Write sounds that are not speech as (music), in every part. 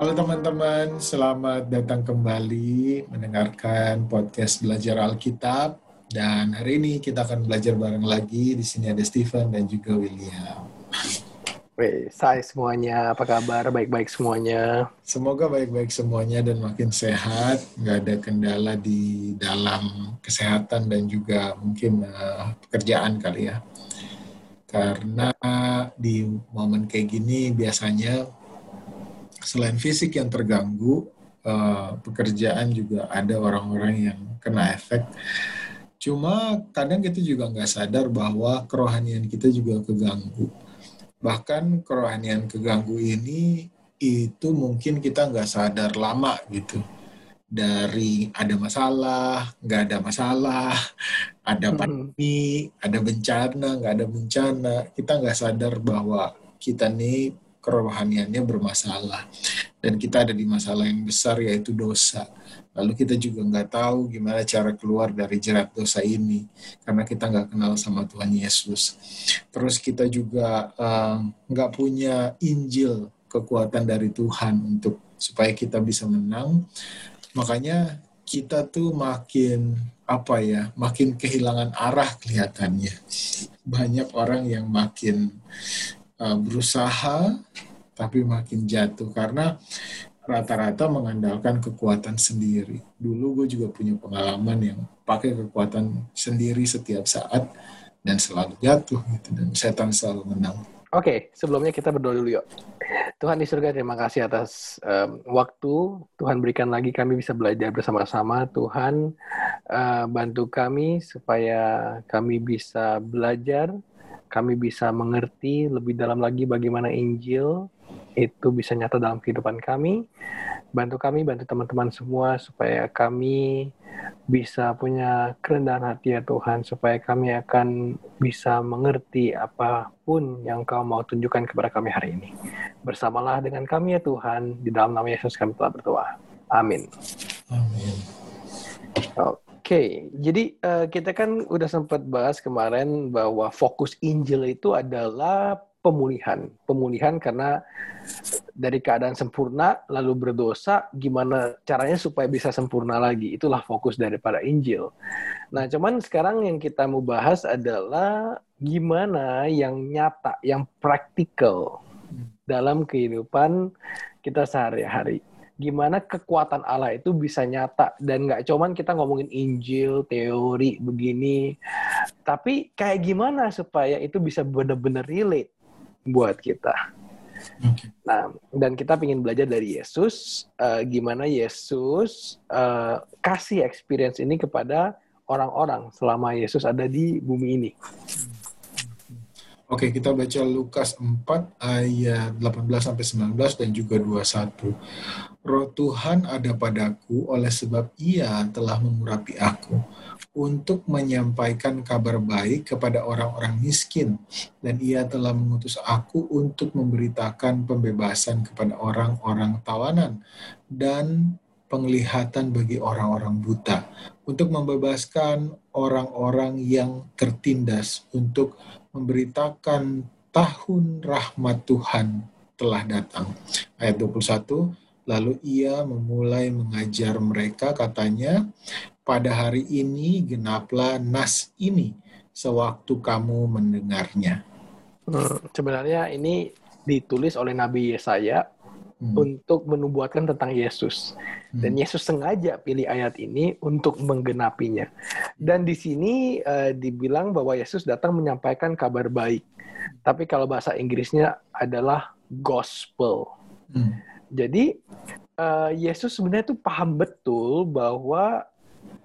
Halo teman-teman, selamat datang kembali mendengarkan podcast Belajar Alkitab. Dan hari ini kita akan belajar bareng lagi. Di sini ada Stephen dan juga William. Saya semuanya, apa kabar? Baik-baik semuanya. Semoga baik-baik semuanya dan makin sehat, nggak ada kendala di dalam kesehatan dan juga mungkin uh, pekerjaan kali ya. Karena di momen kayak gini biasanya selain fisik yang terganggu, uh, pekerjaan juga ada orang-orang yang kena efek. Cuma kadang kita juga nggak sadar bahwa kerohanian kita juga keganggu bahkan kerohanian keganggu ini itu mungkin kita nggak sadar lama gitu dari ada masalah nggak ada masalah (laughs) ada hmm. pandemi ada bencana nggak ada bencana kita nggak sadar bahwa kita nih kerohaniannya bermasalah dan kita ada di masalah yang besar yaitu dosa Lalu kita juga nggak tahu gimana cara keluar dari jerat dosa ini karena kita nggak kenal sama Tuhan Yesus. Terus kita juga uh, nggak punya Injil kekuatan dari Tuhan untuk supaya kita bisa menang. Makanya kita tuh makin apa ya, makin kehilangan arah kelihatannya. Banyak orang yang makin uh, berusaha tapi makin jatuh karena rata-rata mengandalkan kekuatan sendiri. Dulu gue juga punya pengalaman yang pakai kekuatan sendiri setiap saat dan selalu jatuh gitu dan setan selalu menang. Oke, okay, sebelumnya kita berdoa dulu yuk. Tuhan di surga terima kasih atas um, waktu Tuhan berikan lagi kami bisa belajar bersama-sama. Tuhan uh, bantu kami supaya kami bisa belajar, kami bisa mengerti lebih dalam lagi bagaimana Injil itu bisa nyata dalam kehidupan kami. Bantu kami, bantu teman-teman semua supaya kami bisa punya kerendahan hati ya Tuhan, supaya kami akan bisa mengerti apa pun yang Kau mau tunjukkan kepada kami hari ini. Bersamalah dengan kami ya Tuhan, di dalam nama Yesus kami telah berdoa. Amin. Amin. Oke, okay. jadi uh, kita kan udah sempat bahas kemarin bahwa fokus Injil itu adalah pemulihan. Pemulihan karena dari keadaan sempurna lalu berdosa, gimana caranya supaya bisa sempurna lagi. Itulah fokus daripada Injil. Nah, cuman sekarang yang kita mau bahas adalah gimana yang nyata, yang praktikal dalam kehidupan kita sehari-hari. Gimana kekuatan Allah itu bisa nyata dan nggak cuman kita ngomongin Injil, teori begini, tapi kayak gimana supaya itu bisa benar-benar relate buat kita. Nah, dan kita ingin belajar dari Yesus, uh, gimana Yesus uh, kasih experience ini kepada orang-orang selama Yesus ada di bumi ini. Oke, kita baca Lukas 4 ayat 18 sampai 19 dan juga 21. Roh Tuhan ada padaku oleh sebab Ia telah mengurapi aku untuk menyampaikan kabar baik kepada orang-orang miskin dan ia telah mengutus aku untuk memberitakan pembebasan kepada orang-orang tawanan dan penglihatan bagi orang-orang buta untuk membebaskan orang-orang yang tertindas untuk memberitakan tahun rahmat Tuhan telah datang. Ayat 21 Lalu ia memulai mengajar mereka katanya, pada hari ini genaplah nas ini sewaktu kamu mendengarnya. Hmm, sebenarnya ini ditulis oleh Nabi Yesaya hmm. untuk menubuatkan tentang Yesus. Dan hmm. Yesus sengaja pilih ayat ini untuk menggenapinya. Dan di sini uh, dibilang bahwa Yesus datang menyampaikan kabar baik. Tapi kalau bahasa Inggrisnya adalah gospel. Hmm. Jadi uh, Yesus sebenarnya itu paham betul bahwa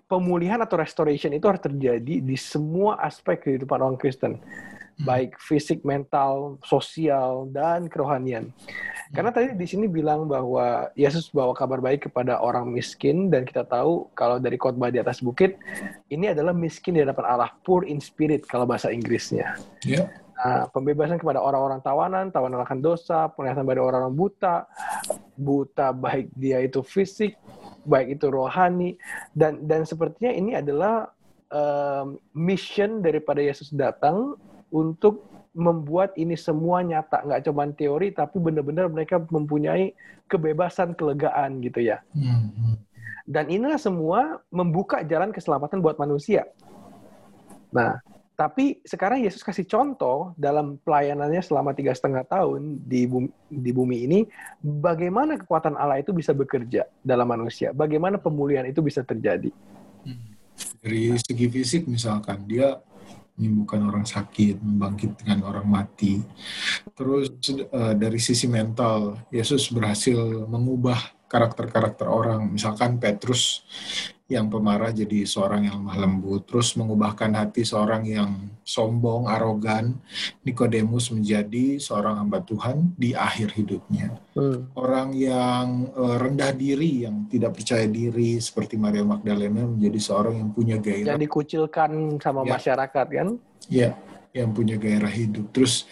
pemulihan atau restoration itu harus terjadi di semua aspek kehidupan orang Kristen, hmm. Baik fisik, mental, sosial, dan kerohanian. Karena tadi di sini bilang bahwa Yesus bawa kabar baik kepada orang miskin dan kita tahu kalau dari khotbah di atas bukit ini adalah miskin di hadapan Allah, poor in spirit kalau bahasa Inggrisnya. Yeah. Nah, pembebasan kepada orang-orang tawanan, tawanan akan dosa, penglihatan pada orang-orang buta, buta baik dia itu fisik, baik itu rohani dan dan sepertinya ini adalah um, mission daripada Yesus datang untuk membuat ini semua nyata, nggak cuma teori, tapi benar-benar mereka mempunyai kebebasan, kelegaan gitu ya. Hmm. hmm. Dan inilah semua membuka jalan keselamatan buat manusia. Nah, tapi sekarang Yesus kasih contoh dalam pelayanannya selama tiga setengah tahun di bumi, di bumi ini, bagaimana kekuatan Allah itu bisa bekerja dalam manusia, bagaimana pemulihan itu bisa terjadi. Hmm. Dari segi fisik misalkan, dia menyembuhkan orang sakit, membangkitkan orang mati. Terus uh, dari sisi mental, Yesus berhasil mengubah karakter-karakter orang. Misalkan Petrus yang pemarah jadi seorang yang lemah lembut, terus mengubahkan hati seorang yang sombong, arogan, Nikodemus menjadi seorang hamba Tuhan di akhir hidupnya. Hmm. Orang yang uh, rendah diri, yang tidak percaya diri seperti Maria Magdalena menjadi seorang yang punya gairah. Yang dikucilkan sama ya. masyarakat kan? Ya, yang punya gairah hidup. Terus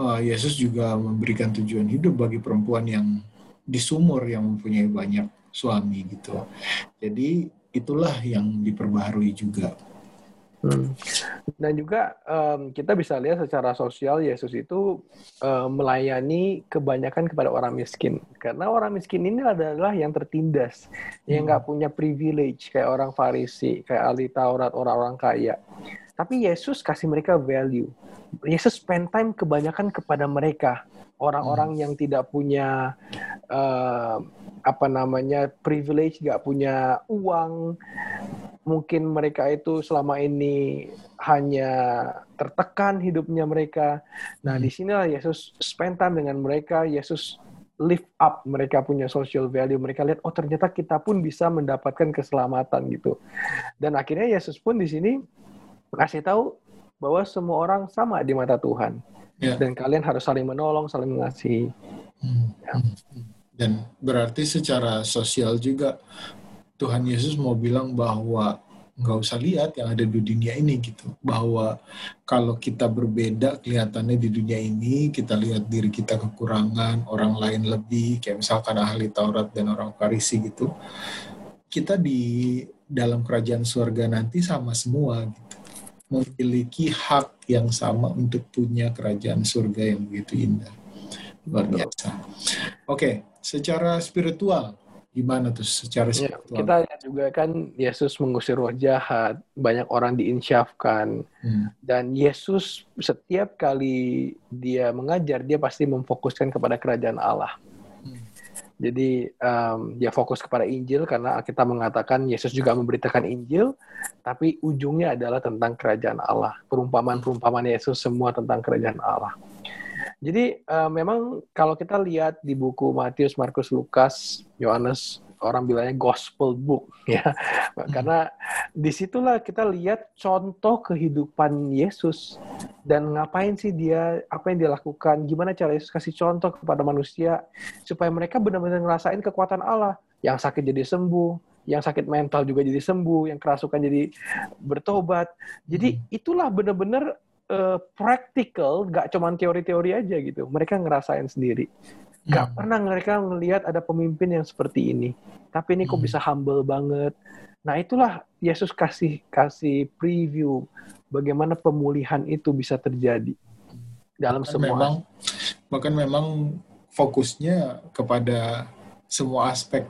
uh, Yesus juga memberikan tujuan hidup bagi perempuan yang di sumur yang mempunyai banyak suami gitu. Jadi itulah yang diperbaharui juga. Hmm. Dan juga um, kita bisa lihat secara sosial Yesus itu um, melayani kebanyakan kepada orang miskin. Karena orang miskin ini adalah yang tertindas, hmm. yang nggak punya privilege kayak orang Farisi, kayak ahli Taurat, orang-orang kaya. Tapi Yesus kasih mereka value. Yesus spend time kebanyakan kepada mereka, orang-orang hmm. yang tidak punya uh, apa namanya privilege, nggak punya uang, mungkin mereka itu selama ini hanya tertekan hidupnya mereka. Nah, hmm. di sinilah Yesus spend time dengan mereka, Yesus lift up mereka punya social value. Mereka lihat, oh ternyata kita pun bisa mendapatkan keselamatan gitu. Dan akhirnya Yesus pun di sini kasih tahu bahwa semua orang sama di mata Tuhan. Yeah. Dan kalian harus saling menolong, saling mengasihi. Hmm. Ya. Dan berarti secara sosial juga Tuhan Yesus mau bilang bahwa nggak usah lihat yang ada di dunia ini gitu. Bahwa kalau kita berbeda kelihatannya di dunia ini, kita lihat diri kita kekurangan, orang lain lebih, kayak misalkan ahli Taurat dan orang Farisi gitu. Kita di dalam kerajaan surga nanti sama semua gitu. Memiliki hak yang sama untuk punya kerajaan surga yang begitu indah. Luar biasa. Oke, okay secara spiritual gimana tuh secara ya, spiritual? Ya, kita lihat juga kan Yesus mengusir roh jahat, banyak orang diinsyafkan, hmm. dan Yesus setiap kali dia mengajar dia pasti memfokuskan kepada kerajaan Allah. Jadi um, dia fokus kepada Injil karena kita mengatakan Yesus juga memberitakan Injil, tapi ujungnya adalah tentang kerajaan Allah. Perumpamaan-perumpamaan Yesus semua tentang kerajaan Allah. Jadi uh, memang kalau kita lihat di buku Matius, Markus, Lukas, Yohanes, orang bilangnya gospel book (laughs) ya, karena di situlah kita lihat contoh kehidupan Yesus dan ngapain sih dia, apa yang dia lakukan, gimana cara Yesus kasih contoh kepada manusia supaya mereka benar-benar ngerasain kekuatan Allah, yang sakit jadi sembuh, yang sakit mental juga jadi sembuh, yang kerasukan jadi bertobat. Jadi hmm. itulah benar-benar uh, practical, gak cuma teori-teori aja gitu. Mereka ngerasain sendiri. Gak hmm. pernah mereka melihat ada pemimpin yang seperti ini. Tapi ini kok hmm. bisa humble banget. Nah itulah Yesus kasih kasih preview bagaimana pemulihan itu bisa terjadi dalam bahkan semua. Memang, bahkan memang fokusnya kepada semua aspek.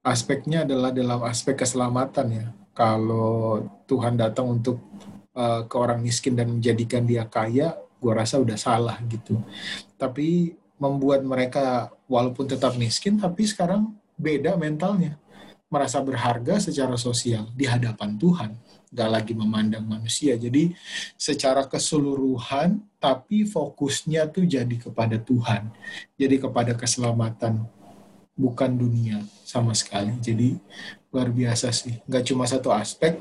Aspeknya adalah dalam aspek keselamatan ya. Kalau Tuhan datang untuk uh, ke orang miskin dan menjadikan dia kaya, gue rasa udah salah gitu. Tapi membuat mereka walaupun tetap miskin, tapi sekarang beda mentalnya. Merasa berharga secara sosial di hadapan Tuhan. Gak lagi memandang manusia. Jadi secara keseluruhan, tapi fokusnya tuh jadi kepada Tuhan. Jadi kepada keselamatan, bukan dunia sama sekali. Jadi luar biasa sih. Gak cuma satu aspek,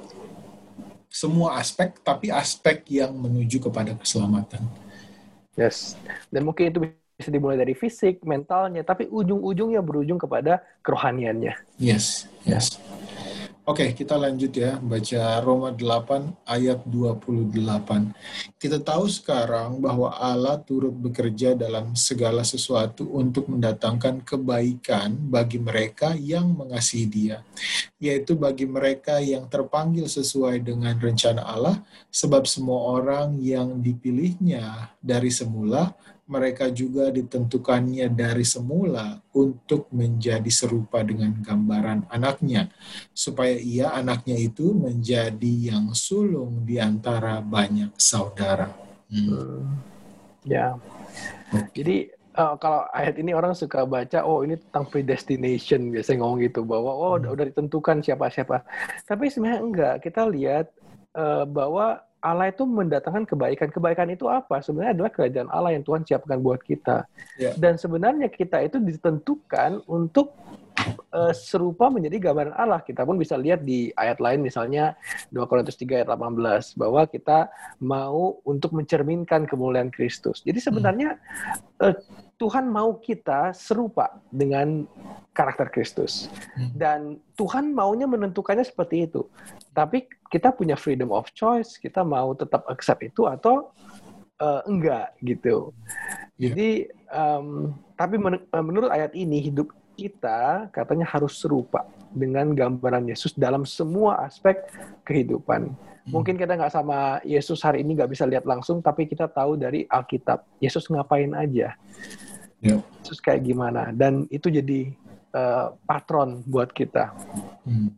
semua aspek, tapi aspek yang menuju kepada keselamatan. Yes, dan mungkin itu bisa dimulai dari fisik, mentalnya, tapi ujung-ujungnya berujung kepada kerohaniannya. Yes, yes. Oke, kita lanjut ya, baca Roma 8 ayat 28. Kita tahu sekarang bahwa Allah turut bekerja dalam segala sesuatu untuk mendatangkan kebaikan bagi mereka yang mengasihi dia, yaitu bagi mereka yang terpanggil sesuai dengan rencana Allah, sebab semua orang yang dipilihnya dari semula mereka juga ditentukannya dari semula untuk menjadi serupa dengan gambaran anaknya, supaya ia anaknya itu menjadi yang sulung di antara banyak saudara. Hmm. hmm. Ya, jadi uh, kalau ayat ini orang suka baca, oh ini tentang predestination biasanya ngomong gitu bahwa oh hmm. udah ditentukan siapa-siapa. Tapi sebenarnya enggak. Kita lihat uh, bahwa Allah itu mendatangkan kebaikan. Kebaikan itu apa? Sebenarnya adalah kerajaan Allah yang Tuhan siapkan buat kita. Yeah. Dan sebenarnya kita itu ditentukan untuk uh, serupa menjadi gambaran Allah. Kita pun bisa lihat di ayat lain misalnya 2 Korintus 3 ayat 18 bahwa kita mau untuk mencerminkan kemuliaan Kristus. Jadi sebenarnya hmm. uh, Tuhan mau kita serupa dengan karakter Kristus. Hmm. Dan Tuhan maunya menentukannya seperti itu. Tapi kita punya freedom of choice, kita mau tetap accept itu atau uh, enggak gitu. Yeah. Jadi um, tapi men eh, menurut ayat ini hidup kita katanya harus serupa dengan gambaran Yesus dalam semua aspek kehidupan. Hmm. Mungkin kita nggak sama Yesus hari ini nggak bisa lihat langsung, tapi kita tahu dari Alkitab Yesus ngapain aja, yeah. Yesus kayak gimana, dan itu jadi uh, patron buat kita. Hmm.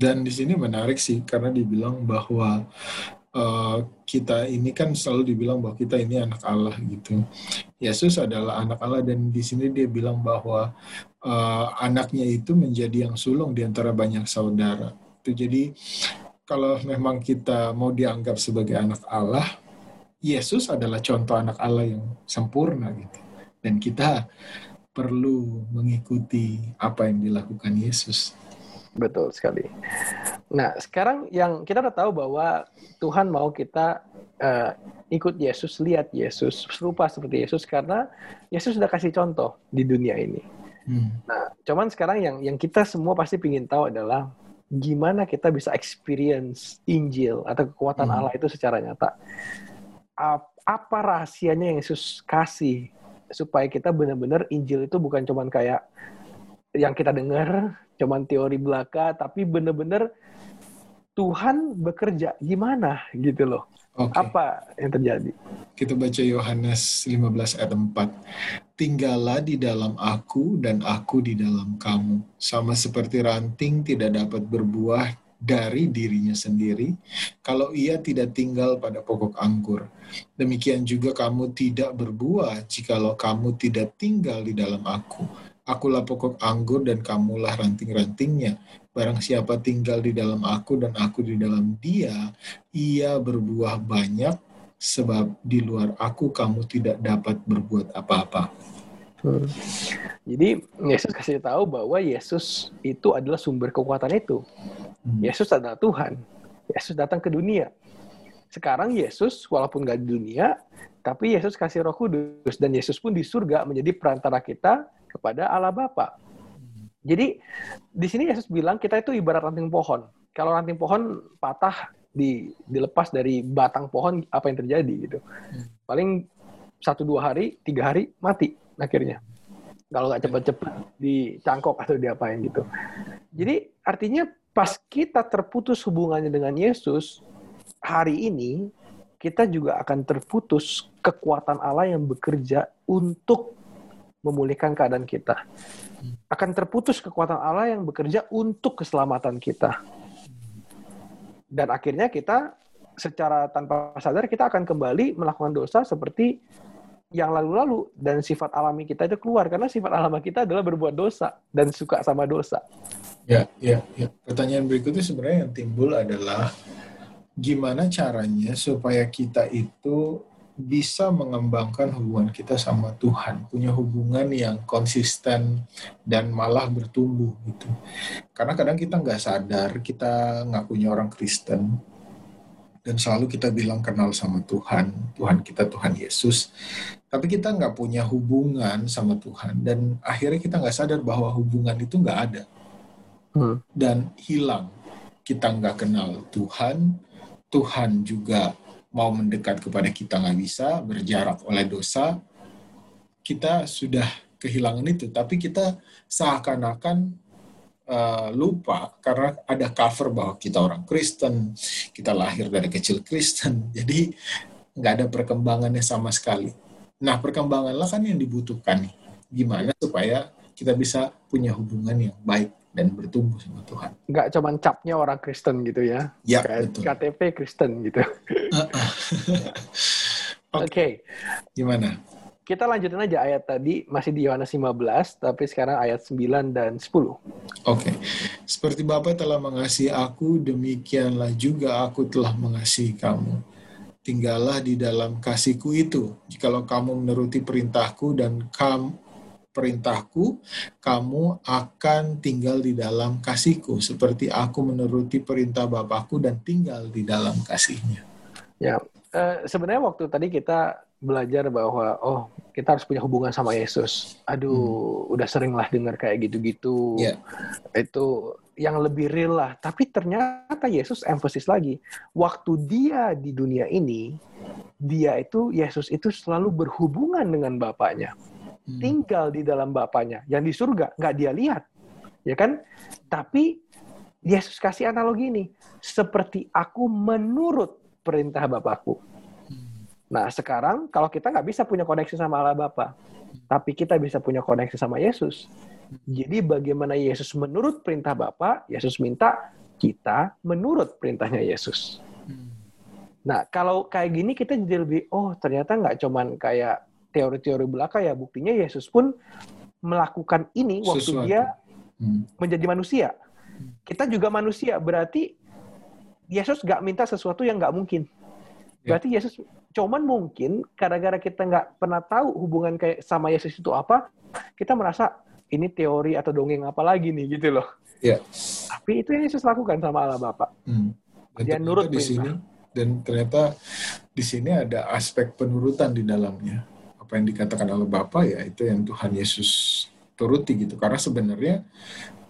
Dan di sini menarik sih karena dibilang bahwa uh, kita ini kan selalu dibilang bahwa kita ini anak Allah gitu. Yesus adalah anak Allah dan di sini dia bilang bahwa uh, anaknya itu menjadi yang sulung di antara banyak saudara. Itu jadi kalau memang kita mau dianggap sebagai anak Allah, Yesus adalah contoh anak Allah yang sempurna gitu. Dan kita perlu mengikuti apa yang dilakukan Yesus. Betul sekali. Nah, sekarang yang kita udah tahu bahwa Tuhan mau kita uh, ikut Yesus, lihat Yesus, serupa seperti Yesus karena Yesus sudah kasih contoh di dunia ini. Hmm. Nah, cuman sekarang yang yang kita semua pasti ingin tahu adalah gimana kita bisa experience Injil atau kekuatan hmm. Allah itu secara nyata. Apa rahasianya yang Yesus kasih supaya kita benar-benar Injil itu bukan cuman kayak yang kita dengar cuman teori belaka, tapi benar-benar Tuhan bekerja gimana gitu loh. Okay. Apa yang terjadi? Kita baca Yohanes 15 ayat 4. Tinggallah di dalam aku dan aku di dalam kamu. Sama seperti ranting tidak dapat berbuah dari dirinya sendiri kalau ia tidak tinggal pada pokok anggur. Demikian juga kamu tidak berbuah jikalau kamu tidak tinggal di dalam aku. Akulah pokok anggur dan kamulah ranting-rantingnya. Barang siapa tinggal di dalam aku dan aku di dalam dia, ia berbuah banyak, sebab di luar aku kamu tidak dapat berbuat apa-apa. Hmm. Jadi Yesus kasih tahu bahwa Yesus itu adalah sumber kekuatan itu. Hmm. Yesus adalah Tuhan. Yesus datang ke dunia. Sekarang Yesus walaupun gak di dunia, tapi Yesus kasih Roh Kudus dan Yesus pun di surga menjadi perantara kita kepada Allah Bapa. Jadi di sini Yesus bilang kita itu ibarat ranting pohon. Kalau ranting pohon patah di dilepas dari batang pohon apa yang terjadi gitu. Paling satu dua hari, tiga hari mati akhirnya. Kalau nggak cepet-cepet dicangkok atau diapain gitu. Jadi artinya pas kita terputus hubungannya dengan Yesus hari ini kita juga akan terputus kekuatan Allah yang bekerja untuk memulihkan keadaan kita. Akan terputus kekuatan Allah yang bekerja untuk keselamatan kita. Dan akhirnya kita secara tanpa sadar kita akan kembali melakukan dosa seperti yang lalu-lalu dan sifat alami kita itu keluar karena sifat alami kita adalah berbuat dosa dan suka sama dosa. Ya, ya, ya. Pertanyaan berikutnya sebenarnya yang timbul adalah gimana caranya supaya kita itu bisa mengembangkan hubungan kita sama Tuhan, punya hubungan yang konsisten dan malah bertumbuh gitu. Karena kadang kita nggak sadar kita nggak punya orang Kristen dan selalu kita bilang kenal sama Tuhan, Tuhan kita Tuhan Yesus, tapi kita nggak punya hubungan sama Tuhan dan akhirnya kita nggak sadar bahwa hubungan itu nggak ada. hmm. dan hilang. Kita nggak kenal Tuhan, Tuhan juga mau mendekat kepada kita nggak bisa, berjarak oleh dosa, kita sudah kehilangan itu. Tapi kita seakan-akan uh, lupa karena ada cover bahwa kita orang Kristen, kita lahir dari kecil Kristen, (laughs) jadi nggak ada perkembangannya sama sekali. Nah, perkembanganlah kan yang dibutuhkan. Gimana supaya kita bisa punya hubungan yang baik dan bertumbuh sama Tuhan. Nggak cuma capnya orang Kristen gitu ya. Ya, Kayak betul. KTP Kristen gitu. (laughs) Oke. okay. Gimana? Kita lanjutin aja ayat tadi, masih di Yohanes 15, tapi sekarang ayat 9 dan 10. Oke. Okay. Seperti Bapa telah mengasihi aku, demikianlah juga aku telah mengasihi kamu tinggallah di dalam kasihku itu. Jikalau kamu menuruti perintahku dan kam, perintahku, kamu akan tinggal di dalam kasihku, seperti aku menuruti perintah Bapakku dan tinggal di dalam kasihnya. Ya, uh, sebenarnya waktu tadi kita belajar bahwa oh kita harus punya hubungan sama Yesus. Aduh, hmm. udah sering lah dengar kayak gitu-gitu. Yeah. Itu yang lebih real lah. Tapi ternyata Yesus emphasis lagi, waktu dia di dunia ini, dia itu Yesus itu selalu berhubungan dengan Bapaknya. Tinggal di dalam Bapaknya. Yang di surga nggak dia lihat, ya kan? Tapi Yesus kasih analogi ini, seperti aku menurut perintah Bapakku. Hmm. Nah sekarang kalau kita nggak bisa punya koneksi sama Allah Bapa, tapi kita bisa punya koneksi sama Yesus, jadi bagaimana Yesus menurut perintah Bapa, Yesus minta kita menurut perintahnya Yesus. Nah, kalau kayak gini kita jadi lebih, oh ternyata nggak cuman kayak teori-teori belaka ya, buktinya Yesus pun melakukan ini waktu Sesuatu. dia hmm. menjadi manusia. Kita juga manusia, berarti Yesus nggak minta sesuatu yang nggak mungkin. Ya. Berarti Yesus cuman mungkin gara-gara kita nggak pernah tahu hubungan kayak sama Yesus itu apa, kita merasa ini teori atau dongeng apa lagi nih gitu loh. Iya. Tapi itu yang Yesus lakukan sama Allah Bapa. Hmm. Dia nurut di sini dan ternyata di sini ada aspek penurutan di dalamnya. Apa yang dikatakan oleh Bapa ya itu yang Tuhan Yesus turuti gitu. Karena sebenarnya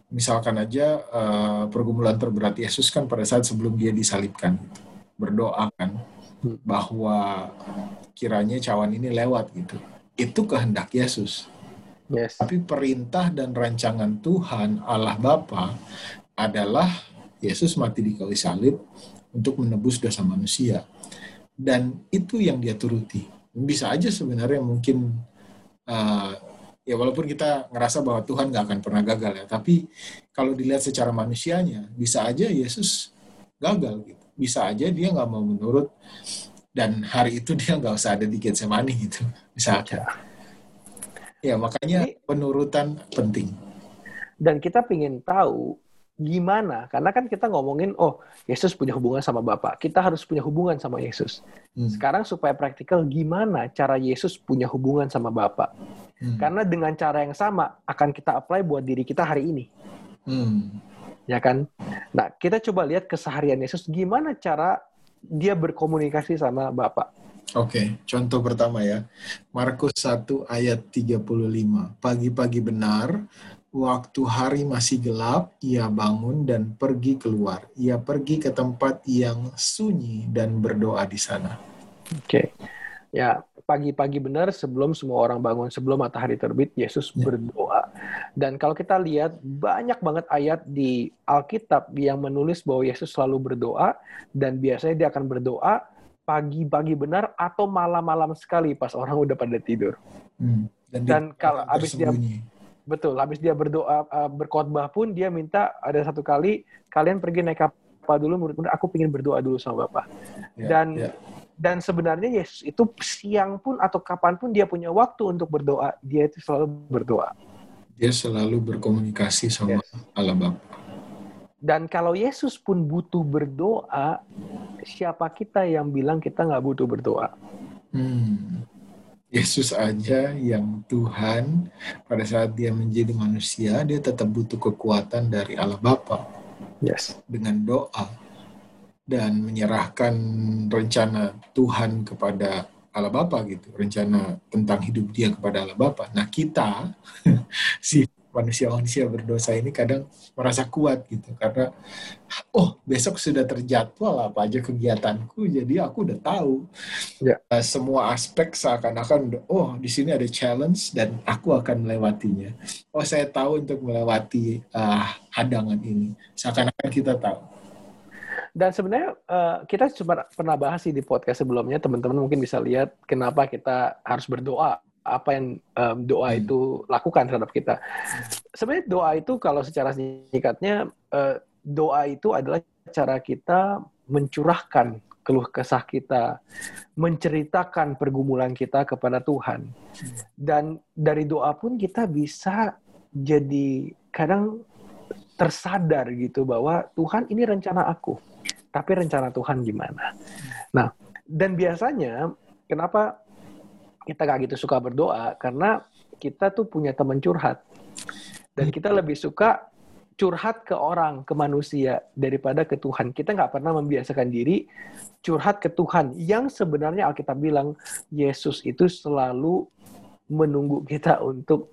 misalkan aja uh, pergumulan terberat Yesus kan pada saat sebelum dia disalibkan gitu. Berdoa kan hmm. bahwa kiranya cawan ini lewat gitu. Itu kehendak Yesus Yes. Tapi perintah dan rancangan Tuhan Allah Bapa adalah Yesus mati di kayu salib untuk menebus dosa manusia. Dan itu yang dia turuti. Bisa aja sebenarnya mungkin uh, ya walaupun kita ngerasa bahwa Tuhan nggak akan pernah gagal ya, tapi kalau dilihat secara manusianya, bisa aja Yesus gagal gitu. Bisa aja dia nggak mau menurut dan hari itu dia nggak usah ada di Getsemani gitu, misalnya. Ya, makanya penurutan penting. Dan kita ingin tahu gimana, karena kan kita ngomongin, oh Yesus punya hubungan sama Bapak, kita harus punya hubungan sama Yesus. Hmm. Sekarang supaya praktikal, gimana cara Yesus punya hubungan sama Bapak? Hmm. Karena dengan cara yang sama akan kita apply buat diri kita hari ini. Hmm. Ya kan? Nah, kita coba lihat keseharian Yesus, gimana cara dia berkomunikasi sama Bapak. Oke, contoh pertama ya. Markus 1 ayat 35. Pagi-pagi benar, waktu hari masih gelap, ia bangun dan pergi keluar. Ia pergi ke tempat yang sunyi dan berdoa di sana. Oke. Ya, pagi-pagi benar sebelum semua orang bangun, sebelum matahari terbit, Yesus ya. berdoa. Dan kalau kita lihat banyak banget ayat di Alkitab yang menulis bahwa Yesus selalu berdoa dan biasanya dia akan berdoa pagi-pagi benar atau malam-malam sekali pas orang udah pada tidur. Hmm. Dan, Dan kalau habis dia betul, habis dia berdoa uh, berkhotbah pun dia minta ada satu kali kalian pergi naik kapal dulu murid-murid aku ingin berdoa dulu sama Bapak. Yeah, dan yeah. dan sebenarnya Yesus itu siang pun atau kapan pun dia punya waktu untuk berdoa, dia itu selalu berdoa. Dia selalu berkomunikasi sama yes. Allah Bapa. Dan kalau Yesus pun butuh berdoa, siapa kita yang bilang kita nggak butuh berdoa? Hmm. Yesus aja yang Tuhan pada saat dia menjadi manusia, dia tetap butuh kekuatan dari Allah Bapa. Yes. Dengan doa dan menyerahkan rencana Tuhan kepada Allah Bapa gitu, rencana tentang hidup dia kepada Allah Bapa. Nah kita (laughs) si manusia-manusia berdosa ini kadang merasa kuat gitu. Karena oh besok sudah terjadwal apa aja kegiatanku jadi aku udah tahu. Ya. uh, semua aspek seakan-akan oh di sini ada challenge dan aku akan melewatinya. Oh saya tahu untuk melewati uh, hadangan ini. Seakan-akan kita tahu. Dan sebenarnya uh, kita cuma pernah bahas sih di podcast sebelumnya, teman-teman mungkin bisa lihat kenapa kita harus berdoa, apa yang um, doa hmm. itu lakukan terhadap kita. Sebenarnya doa itu kalau secara singkatnya uh, doa itu adalah cara kita mencurahkan keluh kesah kita, menceritakan pergumulan kita kepada Tuhan. Dan dari doa pun kita bisa jadi kadang tersadar gitu bahwa Tuhan ini rencana aku tapi rencana Tuhan gimana. Nah, dan biasanya kenapa kita gak gitu suka berdoa? Karena kita tuh punya teman curhat. Dan kita lebih suka curhat ke orang, ke manusia, daripada ke Tuhan. Kita nggak pernah membiasakan diri curhat ke Tuhan. Yang sebenarnya Alkitab bilang, Yesus itu selalu menunggu kita untuk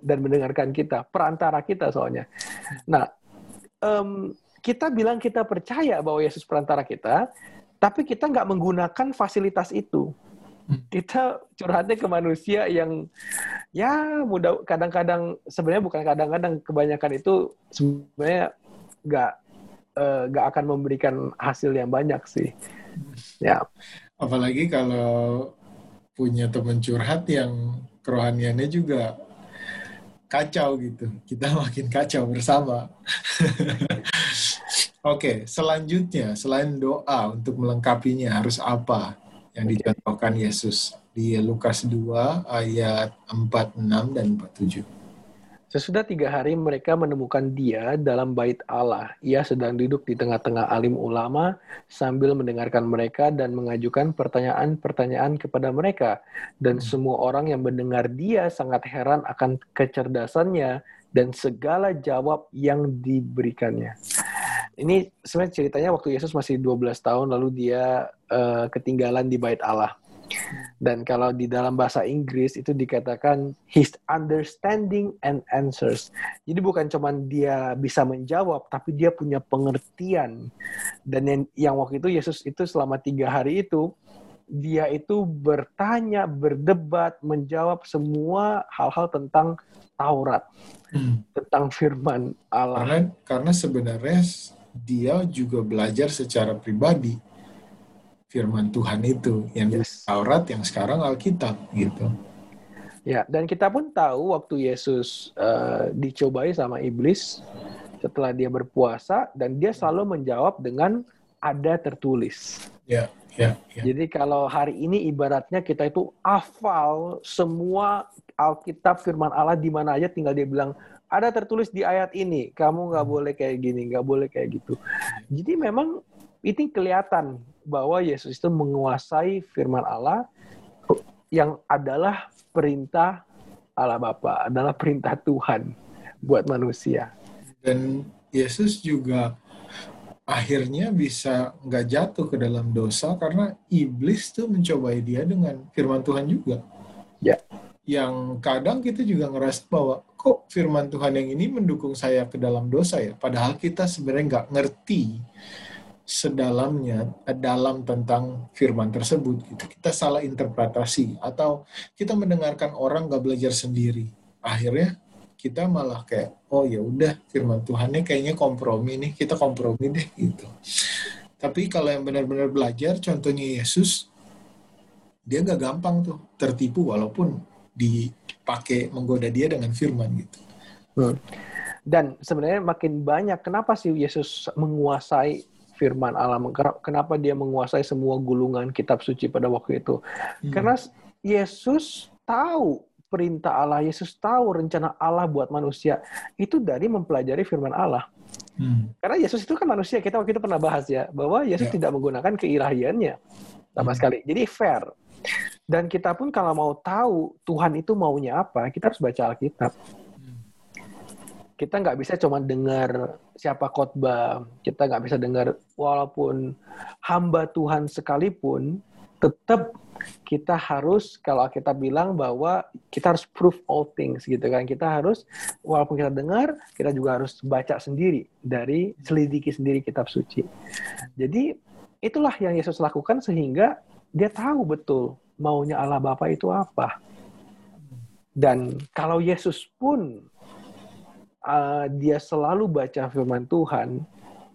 dan mendengarkan kita, perantara kita soalnya. Nah, um, kita bilang kita percaya bahwa Yesus perantara kita, tapi kita nggak menggunakan fasilitas itu. Kita curhatnya ke manusia yang ya mudah kadang-kadang sebenarnya bukan kadang-kadang kebanyakan itu sebenarnya nggak uh, nggak akan memberikan hasil yang banyak sih. Ya. Apalagi kalau punya teman curhat yang kerohaniannya juga kacau gitu. Kita (laughs) makin kacau bersama. (laughs) Oke, selanjutnya selain doa untuk melengkapinya harus apa yang dicontohkan Yesus di Lukas 2 ayat 46 dan 47. Sesudah tiga hari mereka menemukan dia dalam bait Allah. Ia sedang duduk di tengah-tengah alim ulama sambil mendengarkan mereka dan mengajukan pertanyaan-pertanyaan kepada mereka. Dan hmm. semua orang yang mendengar dia sangat heran akan kecerdasannya dan segala jawab yang diberikannya ini sebenarnya ceritanya waktu Yesus masih 12 tahun lalu dia uh, ketinggalan di bait Allah. Dan kalau di dalam bahasa Inggris itu dikatakan his understanding and answers. Jadi bukan cuma dia bisa menjawab, tapi dia punya pengertian. Dan yang, yang waktu itu Yesus itu selama tiga hari itu dia itu bertanya, berdebat, menjawab semua hal-hal tentang Taurat, hmm. tentang Firman Allah. Karena, karena sebenarnya dia juga belajar secara pribadi firman Tuhan itu yang yes. Taurat yang sekarang Alkitab gitu. Ya, dan kita pun tahu waktu Yesus uh, dicobai sama iblis setelah dia berpuasa dan dia selalu menjawab dengan ada tertulis. Ya, ya, ya. Jadi kalau hari ini ibaratnya kita itu hafal semua Alkitab firman Allah di mana aja tinggal dia bilang ada tertulis di ayat ini, kamu nggak hmm. boleh kayak gini, nggak boleh kayak gitu. Jadi memang itu kelihatan bahwa Yesus itu menguasai firman Allah yang adalah perintah Allah Bapa, adalah perintah Tuhan buat manusia. Dan Yesus juga akhirnya bisa nggak jatuh ke dalam dosa karena iblis tuh mencobai dia dengan firman Tuhan juga. Ya. Yang kadang kita juga ngerasa bahwa kok firman Tuhan yang ini mendukung saya ke dalam dosa ya? Padahal kita sebenarnya nggak ngerti sedalamnya dalam tentang firman tersebut gitu. Kita salah interpretasi atau kita mendengarkan orang nggak belajar sendiri. Akhirnya kita malah kayak oh ya udah firman Tuhannya kayaknya kompromi nih kita kompromi deh gitu. Tapi kalau yang benar-benar belajar, contohnya Yesus, dia nggak gampang tuh tertipu walaupun dipakai menggoda dia dengan firman gitu. Hmm. Dan sebenarnya makin banyak kenapa sih Yesus menguasai firman Allah? Kenapa dia menguasai semua gulungan kitab suci pada waktu itu? Hmm. Karena Yesus tahu perintah Allah, Yesus tahu rencana Allah buat manusia itu dari mempelajari firman Allah. Hmm. Karena Yesus itu kan manusia, kita waktu itu pernah bahas ya, bahwa Yesus ya. tidak menggunakan keilahiannya sama hmm. sekali. Jadi fair. Dan kita pun kalau mau tahu Tuhan itu maunya apa, kita harus baca Alkitab. Kita nggak bisa cuma dengar siapa khotbah, kita nggak bisa dengar walaupun hamba Tuhan sekalipun, tetap kita harus kalau kita bilang bahwa kita harus prove all things gitu kan. Kita harus walaupun kita dengar, kita juga harus baca sendiri dari selidiki sendiri kitab suci. Jadi itulah yang Yesus lakukan sehingga dia tahu betul maunya Allah Bapa itu apa. Dan kalau Yesus pun uh, dia selalu baca firman Tuhan,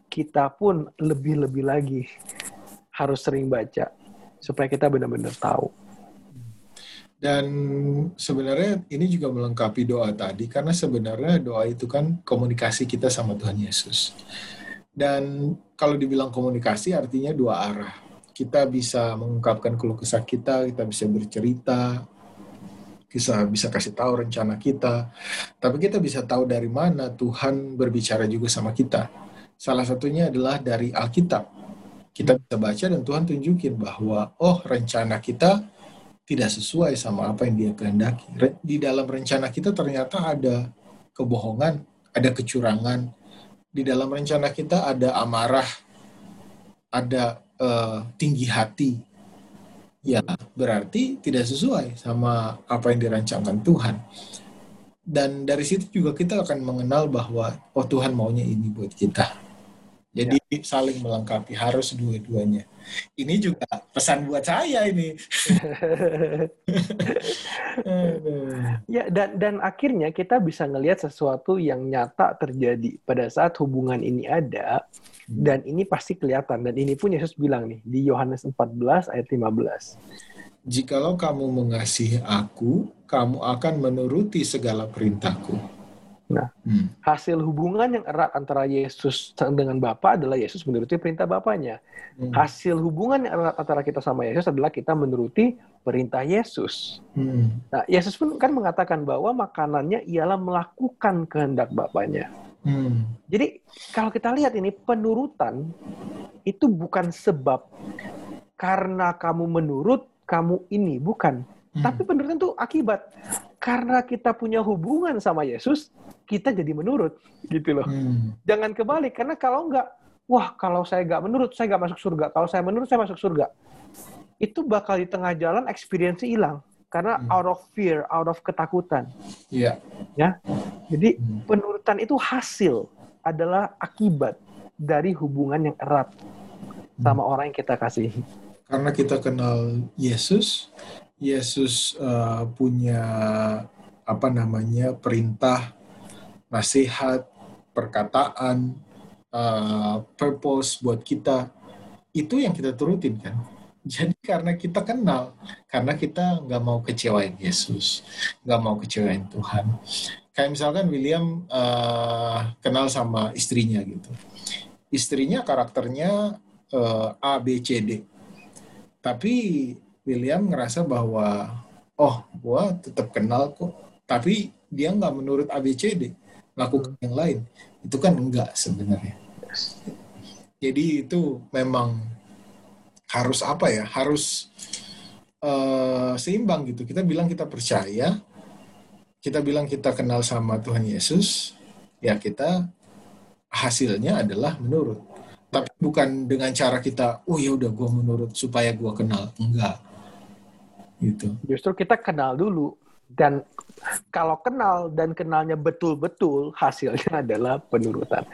kita pun lebih-lebih lagi harus sering baca supaya kita benar-benar tahu. Dan sebenarnya ini juga melengkapi doa tadi karena sebenarnya doa itu kan komunikasi kita sama Tuhan Yesus. Dan kalau dibilang komunikasi artinya dua arah. Kita bisa mengungkapkan keluh kesah kita, kita bisa bercerita, bisa bisa kasih tahu rencana kita. Tapi kita bisa tahu dari mana Tuhan berbicara juga sama kita. Salah satunya adalah dari Alkitab kita bisa baca dan Tuhan tunjukin bahwa oh rencana kita tidak sesuai sama apa yang dia kehendaki. Di dalam rencana kita ternyata ada kebohongan, ada kecurangan. Di dalam rencana kita ada amarah, ada uh, tinggi hati. Ya, berarti tidak sesuai sama apa yang dirancangkan Tuhan. Dan dari situ juga kita akan mengenal bahwa oh Tuhan maunya ini buat kita jadi ya. saling melengkapi harus dua-duanya. Ini juga pesan buat saya ini. (laughs) ya dan dan akhirnya kita bisa ngelihat sesuatu yang nyata terjadi pada saat hubungan ini ada. Dan ini pasti kelihatan dan ini pun Yesus bilang nih di Yohanes 14 ayat 15. Jikalau kamu mengasihi aku, kamu akan menuruti segala perintahku. Nah, hmm. hasil hubungan yang erat antara Yesus dengan Bapa adalah Yesus menuruti perintah Bapaknya. Hmm. Hasil hubungan yang erat antara kita sama Yesus adalah kita menuruti perintah Yesus. Hmm. Nah, Yesus pun kan mengatakan bahwa makanannya ialah melakukan kehendak Bapaknya. Hmm. Jadi kalau kita lihat ini penurutan itu bukan sebab karena kamu menurut kamu ini bukan, hmm. tapi penurutan itu akibat karena kita punya hubungan sama Yesus, kita jadi menurut gitu loh. Hmm. Jangan kebalik karena kalau enggak, wah kalau saya nggak menurut saya nggak masuk surga. Kalau saya menurut saya masuk surga. Itu bakal di tengah jalan experience hilang karena hmm. out of fear, out of ketakutan. Iya. Yeah. Ya. Jadi hmm. penurutan itu hasil adalah akibat dari hubungan yang erat sama hmm. orang yang kita kasihi. Karena kita kenal Yesus, Yesus uh, punya apa namanya perintah nasihat, perkataan, uh, purpose buat kita, itu yang kita turutin kan. (laughs) Jadi karena kita kenal, karena kita nggak mau kecewain Yesus, nggak mau kecewain Tuhan. Kayak misalkan William uh, kenal sama istrinya gitu. Istrinya karakternya uh, A, B, C, D. Tapi William ngerasa bahwa, oh, gua tetap kenal kok. Tapi dia nggak menurut A, B, C, D lakukan yang lain itu kan enggak sebenarnya jadi itu memang harus apa ya harus uh, seimbang gitu. Kita bilang kita percaya kita bilang kita kenal sama Tuhan Yesus ya kita hasilnya adalah menurut. Tapi bukan dengan cara kita oh ya udah gue menurut supaya gue kenal. Enggak. Gitu. Justru kita kenal dulu dan kalau kenal dan kenalnya betul-betul hasilnya (laughs) adalah penurutan.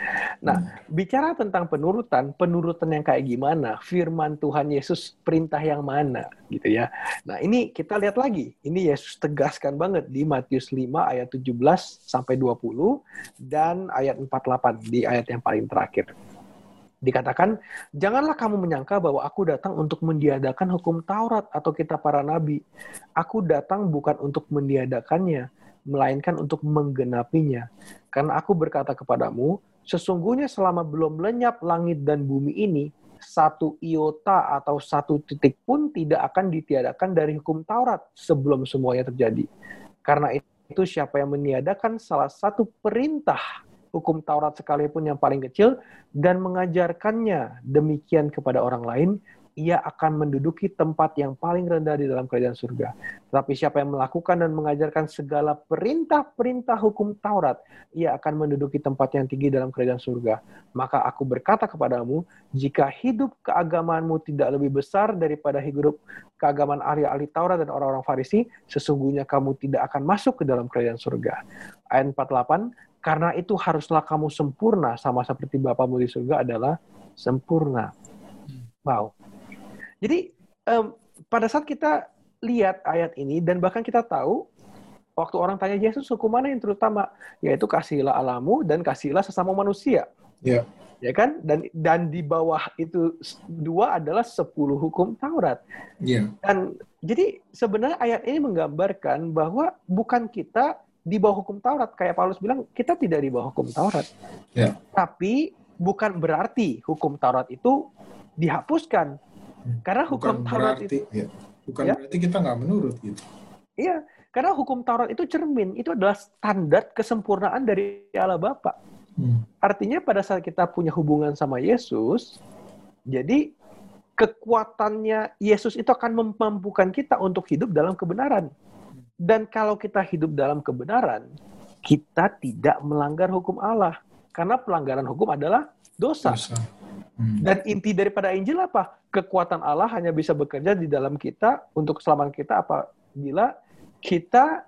Nah, hmm. bicara tentang penurutan, penurutan yang kayak gimana? Firman Tuhan Yesus perintah yang mana gitu ya. Nah, ini kita lihat lagi. Ini Yesus tegaskan banget di Matius 5 ayat 17 sampai 20 dan ayat 48 di ayat yang paling terakhir. Dikatakan, janganlah kamu menyangka bahwa aku datang untuk mendiadakan hukum Taurat atau kitab para nabi. Aku datang bukan untuk mendiadakannya, melainkan untuk menggenapinya. Karena aku berkata kepadamu, sesungguhnya selama belum lenyap langit dan bumi ini, satu iota atau satu titik pun tidak akan ditiadakan dari hukum Taurat sebelum semuanya terjadi. Karena itu siapa yang meniadakan salah satu perintah hukum Taurat sekalipun yang paling kecil dan mengajarkannya demikian kepada orang lain, ia akan menduduki tempat yang paling rendah di dalam kerajaan surga. Tetapi siapa yang melakukan dan mengajarkan segala perintah-perintah hukum Taurat, ia akan menduduki tempat yang tinggi dalam kerajaan surga. Maka aku berkata kepadamu, jika hidup keagamaanmu tidak lebih besar daripada hidup keagamaan ahli-ahli Taurat dan orang-orang Farisi, sesungguhnya kamu tidak akan masuk ke dalam kerajaan surga. Ayat 48, karena itu haruslah kamu sempurna sama seperti Bapamu di surga adalah sempurna. Wow. Jadi um, pada saat kita lihat ayat ini dan bahkan kita tahu waktu orang tanya Yesus hukum mana yang terutama yaitu kasihlah alamu dan kasihlah sesama manusia. Ya. Ya kan? Dan dan di bawah itu dua adalah sepuluh hukum Taurat. Ya. Dan jadi sebenarnya ayat ini menggambarkan bahwa bukan kita di bawah hukum Taurat kayak Paulus bilang kita tidak di bawah hukum Taurat. Ya. Tapi bukan berarti hukum Taurat itu dihapuskan karena hukum bukan Taurat berarti, itu ya. bukan Ya. berarti kita nggak menurut gitu. iya, karena hukum Taurat itu cermin, itu adalah standar kesempurnaan dari Allah Bapa. Hmm. Artinya pada saat kita punya hubungan sama Yesus, jadi kekuatannya Yesus itu akan memampukan kita untuk hidup dalam kebenaran. Dan kalau kita hidup dalam kebenaran, kita tidak melanggar hukum Allah. Karena pelanggaran hukum adalah dosa. Dosa. Hmm. Dan inti daripada Injil apa? Kekuatan Allah hanya bisa bekerja di dalam kita untuk keselamatan kita apabila kita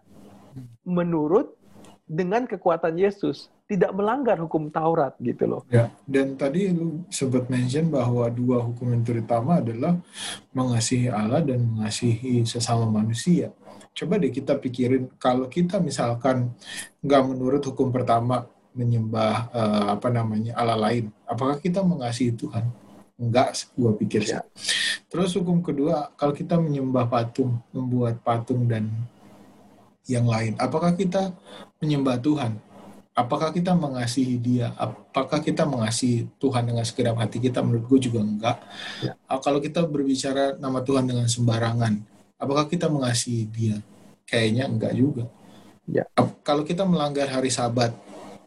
menurut dengan kekuatan Yesus, tidak melanggar hukum Taurat gitu loh. Ya, dan tadi lu sempat mention bahwa dua hukum yang terutama adalah mengasihi Allah dan mengasihi sesama manusia. Coba deh kita pikirin kalau kita misalkan nggak menurut hukum pertama menyembah eh, apa namanya Allah lain, apakah kita mengasihi Tuhan? Enggak, gua pikir. Ya. Terus hukum kedua, kalau kita menyembah patung, membuat patung dan yang lain, apakah kita menyembah Tuhan? Apakah kita mengasihi Dia? Apakah kita mengasihi Tuhan dengan segenap hati kita? Menurut gue juga enggak. Ya. Ah, Kalau kita berbicara nama Tuhan dengan sembarangan, apakah kita mengasihi Dia? Kayaknya enggak juga. Ya. Kalau kita melanggar hari Sabat,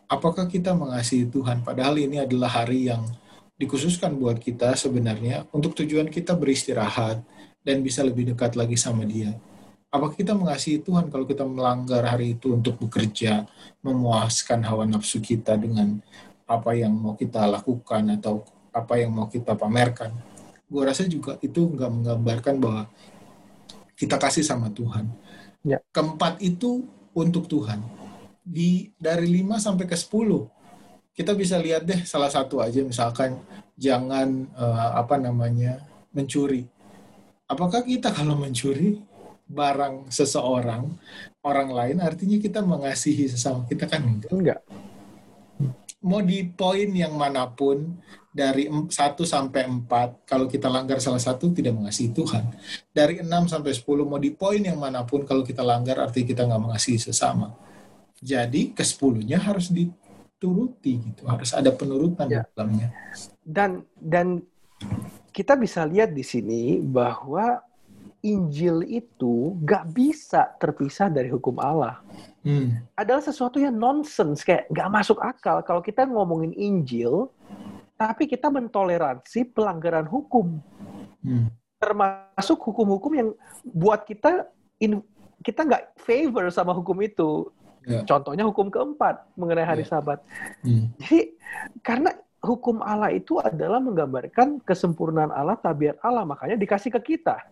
apakah kita mengasihi Tuhan? Padahal ini adalah hari yang dikhususkan buat kita sebenarnya untuk tujuan kita beristirahat dan bisa lebih dekat lagi sama Dia. Apakah kita mengasihi Tuhan kalau kita melanggar hari itu untuk bekerja, memuaskan hawa nafsu kita dengan apa yang mau kita lakukan atau apa yang mau kita pamerkan? Gue rasa juga itu nggak menggambarkan bahwa kita kasih sama Tuhan. Ya. Keempat itu untuk Tuhan. Di dari 5 sampai ke 10 kita bisa lihat deh salah satu aja misalkan jangan eh, apa namanya mencuri. Apakah kita kalau mencuri barang seseorang orang lain artinya kita mengasihi sesama kita kan enggak. Enggak. Mau di poin yang mana pun dari 1 sampai 4 kalau kita langgar salah satu tidak mengasihi Tuhan. Dari 6 sampai 10 mau di poin yang mana pun kalau kita langgar artinya kita nggak mengasihi sesama. Jadi ke 10-nya harus dituruti gitu. Harus ada penurutan Ya. dalamnya. Dan dan kita bisa lihat di sini bahwa Injil itu nggak bisa terpisah dari hukum Allah. Hmm. Adalah sesuatu yang nonsens, kayak nggak masuk akal kalau kita ngomongin Injil, tapi kita mentoleransi pelanggaran hukum. Hmm. termasuk hukum-hukum yang buat kita in, kita nggak favor sama hukum itu. Ya. Contohnya hukum keempat mengenai hari Ya. Sabat. Hmm. Jadi karena hukum Allah itu adalah menggambarkan kesempurnaan Allah, tabiat Allah, makanya dikasih ke kita,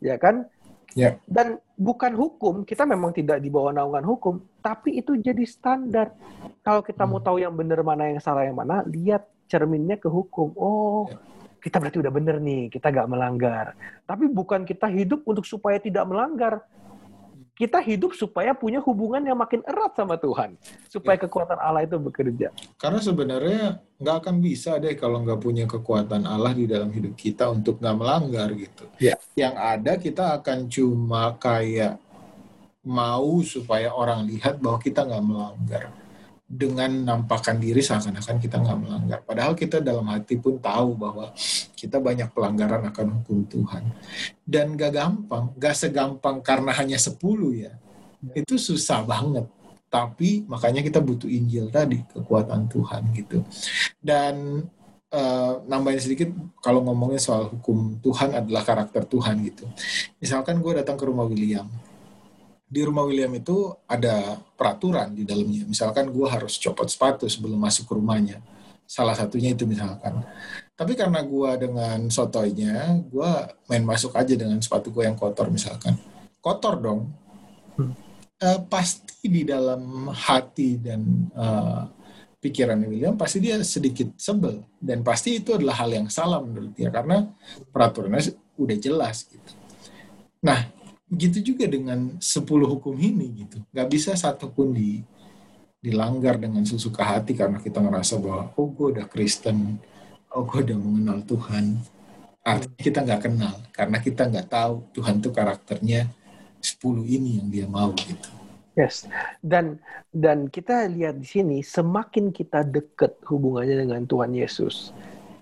ya kan? Ya. Dan bukan hukum, kita memang tidak di bawah naungan hukum, tapi itu jadi standar. Kalau kita mau Hmm. tahu yang benar mana yang salah yang mana, lihat cerminnya ke hukum. Oh, Ya. kita berarti udah bener nih, kita nggak melanggar. Tapi bukan kita hidup untuk supaya tidak melanggar. Kita hidup supaya punya hubungan yang makin erat sama Tuhan. Supaya kekuatan Allah itu bekerja. Karena sebenarnya nggak akan bisa deh kalau nggak punya kekuatan Allah di dalam hidup kita untuk nggak melanggar gitu. Ya. Yang ada kita akan cuma kayak mau supaya orang lihat bahwa kita nggak melanggar dengan nampakkan diri seakan-akan kita nggak melanggar. Padahal kita dalam hati pun tahu bahwa kita banyak pelanggaran akan hukum Tuhan. Dan gak gampang, gak segampang karena hanya 10 ya. Itu susah banget. Tapi makanya kita butuh Injil tadi, kekuatan Tuhan gitu. Dan uh, nambahin sedikit kalau ngomongin soal hukum Tuhan adalah karakter Tuhan gitu. Misalkan gue datang ke rumah William, di rumah William itu ada peraturan di dalamnya. Misalkan gue harus copot sepatu sebelum masuk ke rumahnya. Salah satunya itu misalkan. Tapi karena gue dengan sotoynya, gue main masuk aja dengan sepatu gue yang kotor misalkan. Kotor dong. Hmm. Uh, pasti di dalam hati dan uh, pikiran William pasti dia sedikit sebel dan pasti itu adalah hal yang salah menurut dia karena peraturannya udah jelas gitu. Nah, begitu juga dengan 10 hukum ini gitu. Gak bisa satupun di dilanggar dengan sesuka hati karena kita ngerasa bahwa oh gue udah Kristen, oh gue udah mengenal Tuhan. Artinya kita nggak kenal karena kita nggak tahu Tuhan tuh karakternya 10 ini yang dia mau gitu. Yes, dan dan kita lihat di sini semakin kita dekat hubungannya dengan Tuhan Yesus,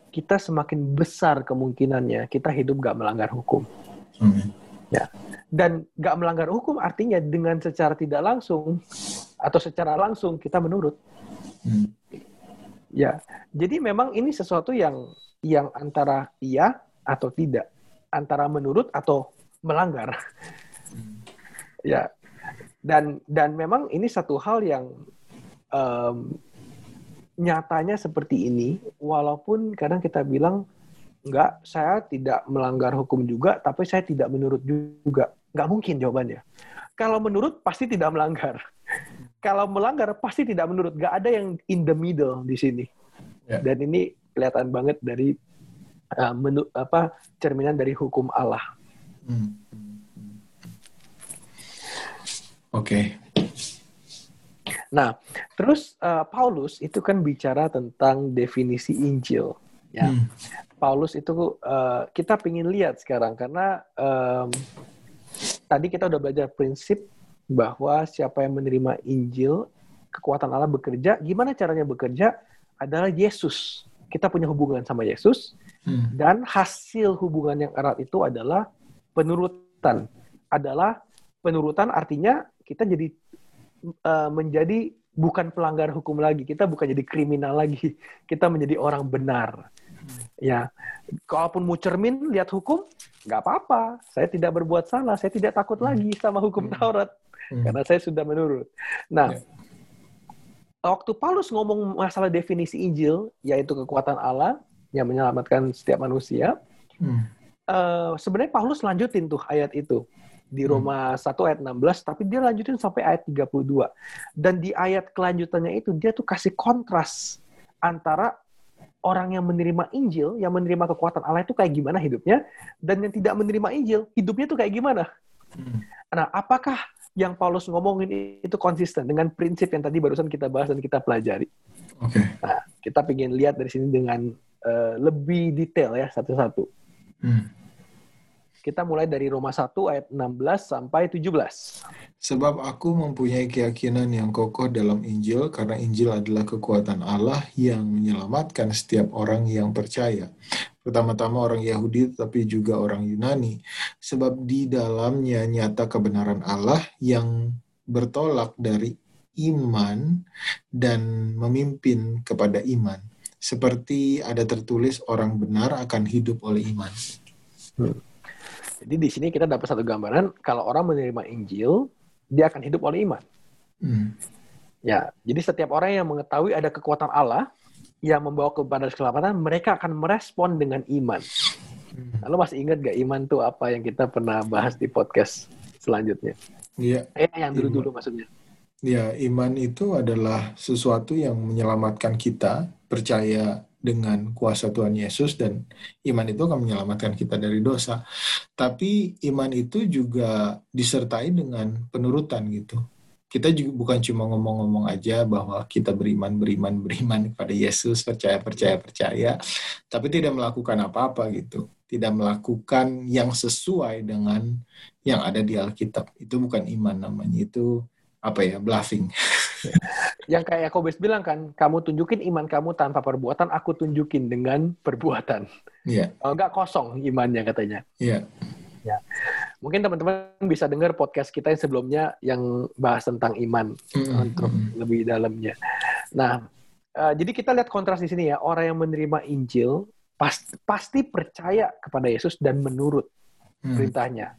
kita semakin besar kemungkinannya kita hidup gak melanggar hukum. Hmm. Ya, dan gak melanggar hukum artinya dengan secara tidak langsung atau secara langsung kita menurut. Hmm. Ya, jadi memang ini sesuatu yang yang antara iya atau tidak, antara menurut atau melanggar. Hmm. Ya, dan dan memang ini satu hal yang um, nyatanya seperti ini walaupun kadang kita bilang enggak saya tidak melanggar hukum juga tapi saya tidak menurut juga nggak mungkin jawabannya kalau menurut pasti tidak melanggar (laughs) kalau melanggar pasti tidak menurut nggak ada yang in the middle di sini yeah. dan ini kelihatan banget dari uh, menu, apa cerminan dari hukum Allah hmm. Oke. Okay. Nah, terus uh, Paulus itu kan bicara tentang definisi Injil. Ya, hmm. Paulus itu uh, kita ingin lihat sekarang karena um, tadi kita udah belajar prinsip bahwa siapa yang menerima Injil, kekuatan Allah bekerja. Gimana caranya bekerja? Adalah Yesus. Kita punya hubungan sama Yesus, hmm. dan hasil hubungan yang erat itu adalah penurutan. Adalah penurutan artinya kita jadi uh, menjadi bukan pelanggar hukum lagi, kita bukan jadi kriminal lagi, (laughs) kita menjadi orang benar. Ya, kalaupun mau cermin lihat hukum, nggak apa-apa. Saya tidak berbuat salah, saya tidak takut hmm. lagi sama hukum hmm. Taurat hmm. karena saya sudah menurut. Nah, ya. waktu Paulus ngomong masalah definisi Injil, yaitu kekuatan Allah yang menyelamatkan setiap manusia, hmm. uh, sebenarnya Paulus lanjutin tuh ayat itu di hmm. Roma hmm. 1 ayat 16, tapi dia lanjutin sampai ayat 32. Dan di ayat kelanjutannya itu dia tuh kasih kontras antara orang yang menerima Injil, yang menerima kekuatan Allah itu kayak gimana hidupnya, dan yang tidak menerima Injil, hidupnya tuh kayak gimana. Hmm. Nah, apakah yang Paulus ngomongin itu konsisten dengan prinsip yang tadi barusan kita bahas dan kita pelajari? Oke. Okay. Nah, kita ingin lihat dari sini dengan uh, lebih detail ya satu-satu. Hmm. Kita mulai dari Roma 1 ayat 16 sampai 17. Sebab aku mempunyai keyakinan yang kokoh dalam Injil karena Injil adalah kekuatan Allah yang menyelamatkan setiap orang yang percaya. Pertama-tama orang Yahudi tetapi juga orang Yunani. Sebab di dalamnya nyata kebenaran Allah yang bertolak dari iman dan memimpin kepada iman. Seperti ada tertulis orang benar akan hidup oleh iman. Hmm. Jadi di sini kita dapat satu gambaran kalau orang menerima Injil, dia akan hidup oleh iman. Hmm. Ya, jadi setiap orang yang mengetahui ada kekuatan Allah yang membawa kepada keselamatan, mereka akan merespon dengan iman. Hmm. Lalu masih ingat gak iman itu apa yang kita pernah bahas di podcast selanjutnya? Iya. Eh, yang dulu-dulu maksudnya. Ya, iman itu adalah sesuatu yang menyelamatkan kita percaya dengan kuasa Tuhan Yesus dan iman itu akan menyelamatkan kita dari dosa. Tapi iman itu juga disertai dengan penurutan gitu. Kita juga bukan cuma ngomong-ngomong aja bahwa kita beriman, beriman, (laughs) beriman kepada Yesus, percaya, percaya, percaya, tapi tidak melakukan apa-apa gitu. Tidak melakukan yang sesuai dengan yang ada di Alkitab. Itu bukan iman namanya, itu apa ya, bluffing. (laughs) (laughs) yang kayak Yakobus bilang kan, kamu tunjukin iman kamu tanpa perbuatan, aku tunjukin dengan perbuatan. Iya. Yeah. Enggak kosong imannya katanya. Iya. Yeah. Ya. Mungkin teman-teman bisa dengar podcast kita yang sebelumnya yang bahas tentang iman mm -hmm. untuk lebih dalamnya. Nah, uh, jadi kita lihat kontras di sini ya. Orang yang menerima Injil pasti, pasti percaya kepada Yesus dan menurut hmm. perintahnya.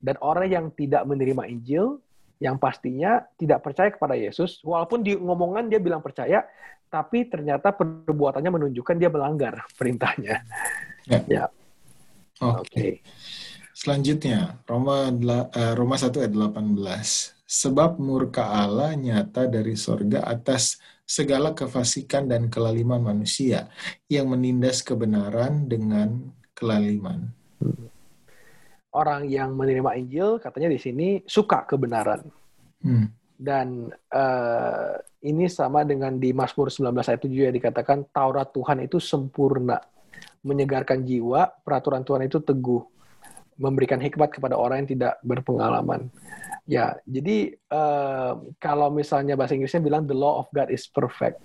Dan orang yang tidak menerima Injil, yang pastinya tidak percaya kepada Yesus, walaupun di ngomongan dia bilang percaya, tapi ternyata perbuatannya menunjukkan dia melanggar (laughs) perintahnya. Ya. ya. Oke. Okay. Selanjutnya, Roma uh, Roma 1 ayat 18. Sebab murka Allah nyata dari sorga atas segala kefasikan dan kelaliman manusia yang menindas kebenaran dengan kelaliman. Hmm orang yang menerima Injil katanya di sini suka kebenaran. Hmm. Dan uh, ini sama dengan di Mazmur 19 ayat 7 ya dikatakan Taurat Tuhan itu sempurna, menyegarkan jiwa, peraturan Tuhan itu teguh, memberikan hikmat kepada orang yang tidak berpengalaman. Ya, jadi uh, kalau misalnya bahasa Inggrisnya bilang the law of God is perfect.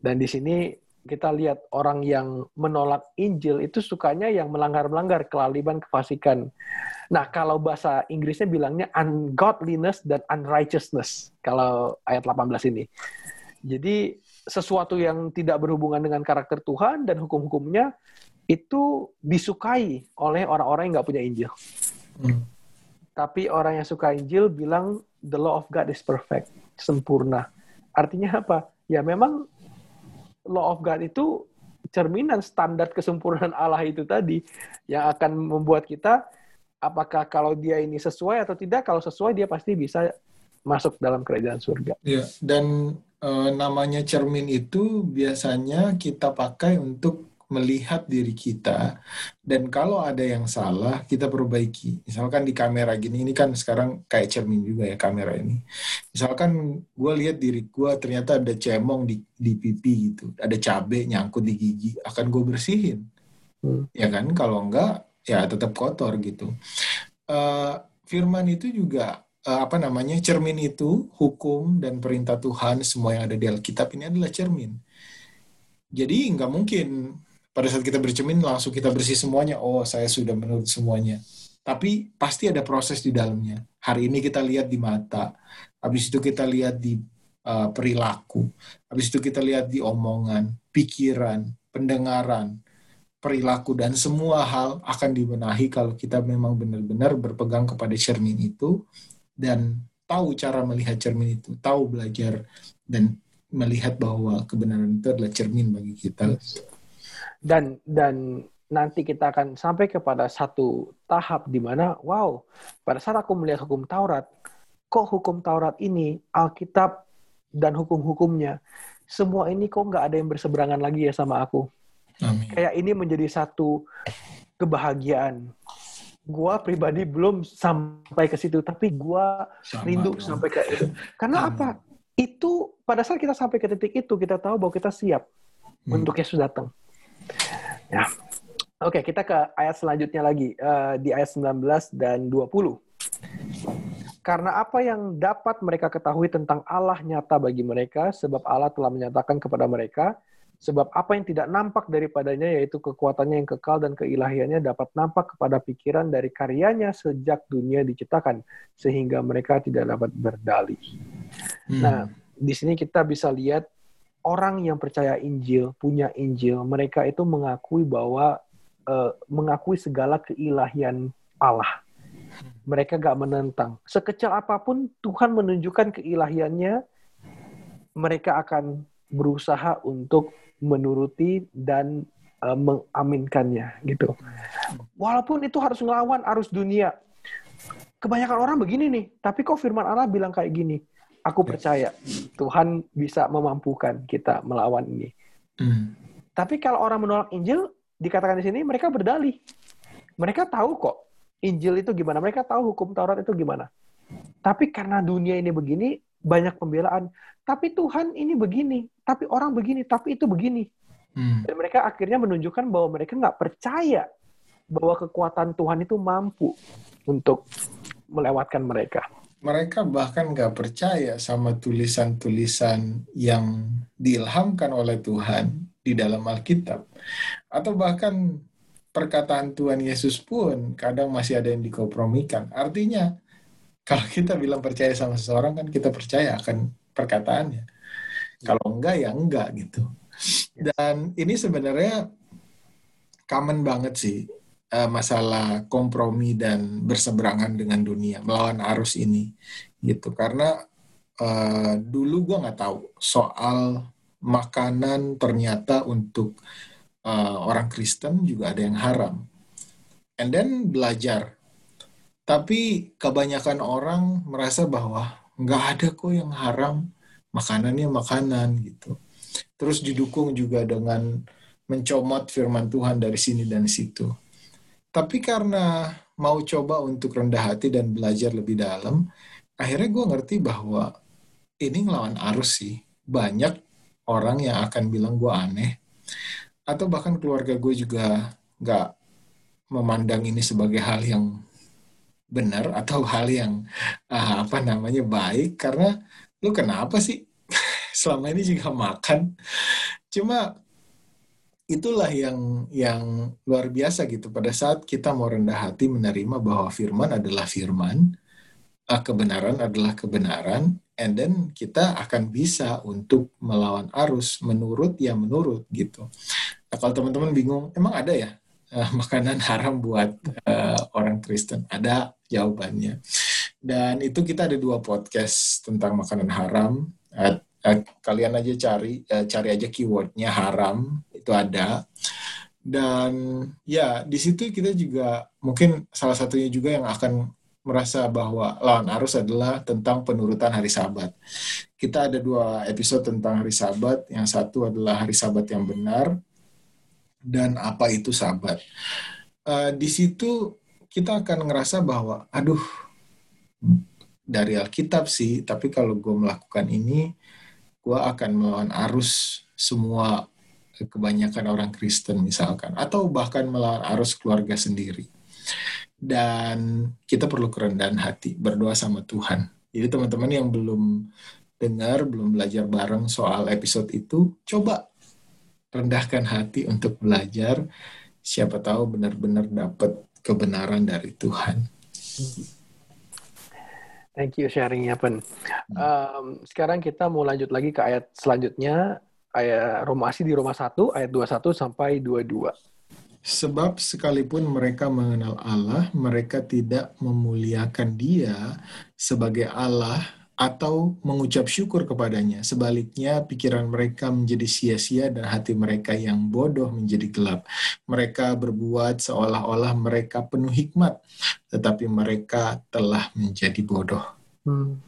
Dan di sini kita lihat orang yang menolak Injil itu sukanya yang melanggar-melanggar kelaliman kefasikan. Nah, kalau bahasa Inggrisnya bilangnya ungodliness dan unrighteousness kalau ayat 18 ini. Jadi sesuatu yang tidak berhubungan dengan karakter Tuhan dan hukum-hukumnya itu disukai oleh orang-orang yang nggak punya Injil. Hmm. Tapi orang yang suka Injil bilang the law of God is perfect, sempurna. Artinya apa? Ya memang law of God itu cerminan standar kesempurnaan Allah itu tadi yang akan membuat kita apakah kalau dia ini sesuai atau tidak kalau sesuai dia pasti bisa masuk dalam kerajaan surga. Iya, dan e, namanya cermin itu biasanya kita pakai untuk melihat diri kita dan kalau ada yang salah kita perbaiki. Misalkan di kamera gini ini kan sekarang kayak cermin juga ya kamera ini. Misalkan gue lihat diri gue ternyata ada cemong di di pipi gitu. Ada cabai nyangkut di gigi akan gue bersihin. Hmm. ya kan? Kalau enggak ya tetap kotor gitu. Uh, firman itu juga uh, apa namanya cermin itu hukum dan perintah Tuhan semua yang ada di Alkitab ini adalah cermin. Jadi nggak mungkin pada saat kita bercermin langsung kita bersih semuanya. Oh saya sudah menurut semuanya. Tapi pasti ada proses di dalamnya. Hari ini kita lihat di mata habis itu kita lihat di uh, perilaku habis itu kita lihat di omongan pikiran pendengaran perilaku dan semua hal akan dibenahi kalau kita memang benar-benar berpegang kepada cermin itu dan tahu cara melihat cermin itu tahu belajar dan melihat bahwa kebenaran itu adalah cermin bagi kita dan dan nanti kita akan sampai kepada satu tahap di mana wow pada saat aku melihat hukum Taurat kok hukum Taurat ini Alkitab dan hukum-hukumnya semua ini kok nggak ada yang berseberangan lagi ya sama aku Amin. kayak ini menjadi satu kebahagiaan gua pribadi belum sampai ke situ tapi gua sama rindu dong. sampai ke itu karena Amin. apa itu pada saat kita sampai ke titik itu kita tahu bahwa kita siap hmm. untuk Yesus datang Ya. Oke, kita ke ayat selanjutnya lagi uh, di ayat 19 dan 20. Karena apa yang dapat mereka ketahui tentang Allah nyata bagi mereka, sebab Allah telah menyatakan kepada mereka, sebab apa yang tidak nampak daripadanya, yaitu kekuatannya yang kekal dan keilahiannya dapat nampak kepada pikiran dari karyanya sejak dunia diciptakan, sehingga mereka tidak dapat berdalih. Hmm. Nah, di sini kita bisa lihat orang yang percaya Injil, punya Injil, mereka itu mengakui bahwa uh, mengakui segala keilahian Allah. Mereka gak menentang. Sekecil apa pun Tuhan menunjukkan keilahiannya, mereka akan berusaha untuk menuruti dan uh, mengaminkannya gitu. Walaupun itu harus ngelawan arus dunia. Kebanyakan orang begini nih, tapi kok firman Allah bilang kayak gini? Aku percaya Tuhan bisa memampukan kita melawan ini. Hmm. Tapi kalau orang menolak Injil, dikatakan di sini mereka berdalih. Mereka tahu kok Injil itu gimana. Mereka tahu hukum Taurat itu gimana. Tapi karena dunia ini begini, banyak pembelaan. Tapi Tuhan ini begini, tapi orang begini, tapi itu begini. Hmm. Dan mereka akhirnya menunjukkan bahwa mereka nggak percaya bahwa kekuatan Tuhan itu mampu untuk melewatkan mereka mereka bahkan nggak percaya sama tulisan-tulisan yang diilhamkan oleh Tuhan di dalam Alkitab. Atau bahkan perkataan Tuhan Yesus pun kadang masih ada yang dikompromikan. Artinya, kalau kita bilang percaya sama seseorang kan kita percaya akan perkataannya. Kalau enggak ya enggak gitu. Dan ini sebenarnya common banget sih uh, masalah kompromi dan berseberangan dengan dunia melawan arus ini gitu. Karena uh, dulu gue nggak tahu soal makanan ternyata untuk uh, orang Kristen juga ada yang haram. And then belajar. Tapi kebanyakan orang merasa bahwa nggak ada kok yang haram makanannya makanan gitu. Terus didukung juga dengan mencomot firman Tuhan dari sini dan situ tapi karena mau coba untuk rendah hati dan belajar lebih dalam, akhirnya gue ngerti bahwa ini ngelawan arus sih. Banyak orang yang akan bilang gue aneh. Atau bahkan keluarga gue juga nggak memandang ini sebagai hal yang benar atau hal yang uh, apa namanya baik karena lu kenapa sih (laughs) selama ini juga makan cuma itulah yang yang luar biasa gitu. Pada saat kita mau rendah hati menerima bahwa firman adalah firman uh, kebenaran adalah kebenaran and then kita akan bisa untuk melawan arus menurut ya menurut gitu. Nah, kalau teman-teman bingung emang ada ya uh, (laughs) makanan haram buat uh, orang Kristen? Ada jawabannya. Dan itu kita ada dua podcast tentang makanan haram uh, uh, kalian aja cari uh, cari aja keywordnya haram itu ada dan ya di situ kita juga mungkin salah satunya juga yang akan merasa bahwa lawan arus adalah tentang penurutan hari Sabat. Kita ada dua episode tentang hari Sabat. Yang satu adalah hari Sabat yang benar dan apa itu Sabat. Uh, di situ kita akan ngerasa bahwa, aduh, dari Alkitab sih, tapi kalau gue melakukan ini, gue akan melawan arus semua kebanyakan orang Kristen misalkan atau bahkan melawan arus keluarga sendiri. Dan kita perlu kerendahan hati berdoa sama Tuhan. Jadi teman-teman yang belum dengar belum belajar bareng soal episode itu coba rendahkan hati untuk belajar. Siapa tahu benar-benar dapat kebenaran dari Tuhan Thank you sharingnya, Pen. Um, sekarang kita mau lanjut lagi ke ayat selanjutnya ayat Romasi di Roma 1 ayat 21 sampai 22. Sebab sekalipun mereka mengenal Allah, mereka tidak memuliakan Dia sebagai Allah atau mengucap syukur kepadanya. Sebaliknya, pikiran mereka menjadi sia-sia dan hati mereka yang bodoh menjadi gelap. Mereka berbuat seolah-olah mereka penuh hikmat, tetapi mereka telah menjadi bodoh. Hmm.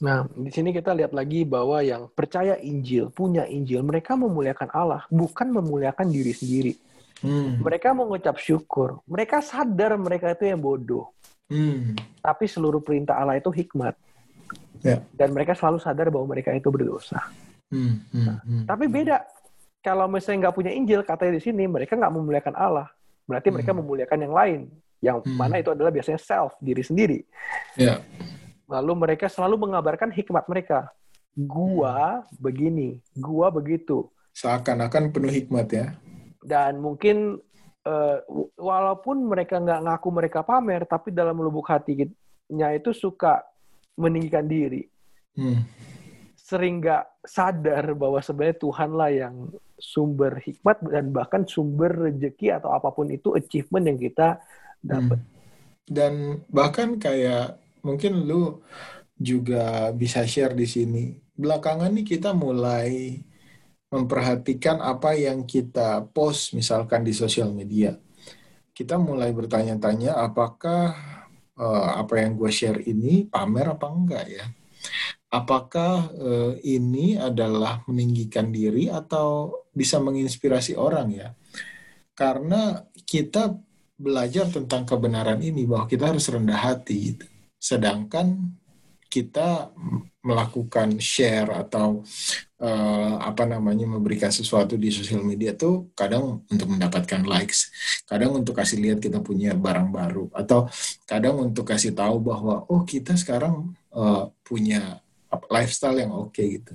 Nah, di sini kita lihat lagi bahwa yang percaya Injil, punya Injil, mereka memuliakan Allah, bukan memuliakan diri sendiri. Hmm. Mereka mengucap syukur. Mereka sadar mereka itu yang bodoh. Hmm. Tapi seluruh perintah Allah itu hikmat. Yeah. Dan mereka selalu sadar bahwa mereka itu berdosa. Hmm. Hmm. Nah, hmm. Tapi beda. Kalau misalnya nggak punya Injil, katanya di sini mereka nggak memuliakan Allah. Berarti hmm. mereka memuliakan yang lain. Yang hmm. mana itu adalah biasanya self, diri sendiri. Yeah. Lalu mereka selalu mengabarkan hikmat mereka. Gua begini, gua begitu. Seakan-akan penuh hikmat ya. Dan mungkin uh, walaupun mereka nggak ngaku mereka pamer, tapi dalam lubuk hatinya itu suka meninggikan diri. Hmm. Sering nggak sadar bahwa sebenarnya Tuhanlah yang sumber hikmat dan bahkan sumber rezeki atau apa pun itu achievement yang kita dapat. Hmm. Dan bahkan kayak mungkin lu juga bisa share di sini. Belakangan nih kita mulai memperhatikan apa yang kita post misalkan di sosial media. Kita mulai bertanya-tanya apakah uh, apa yang gue share ini pamer apa enggak ya? Apakah uh, ini adalah meninggikan diri atau bisa menginspirasi orang ya? Karena kita belajar tentang kebenaran ini bahwa kita harus rendah hati gitu sedangkan kita melakukan share atau uh, apa namanya memberikan sesuatu di sosial media tuh kadang untuk mendapatkan likes, kadang untuk kasih lihat kita punya barang baru atau kadang untuk kasih tahu bahwa oh kita sekarang uh, punya lifestyle yang oke okay, gitu.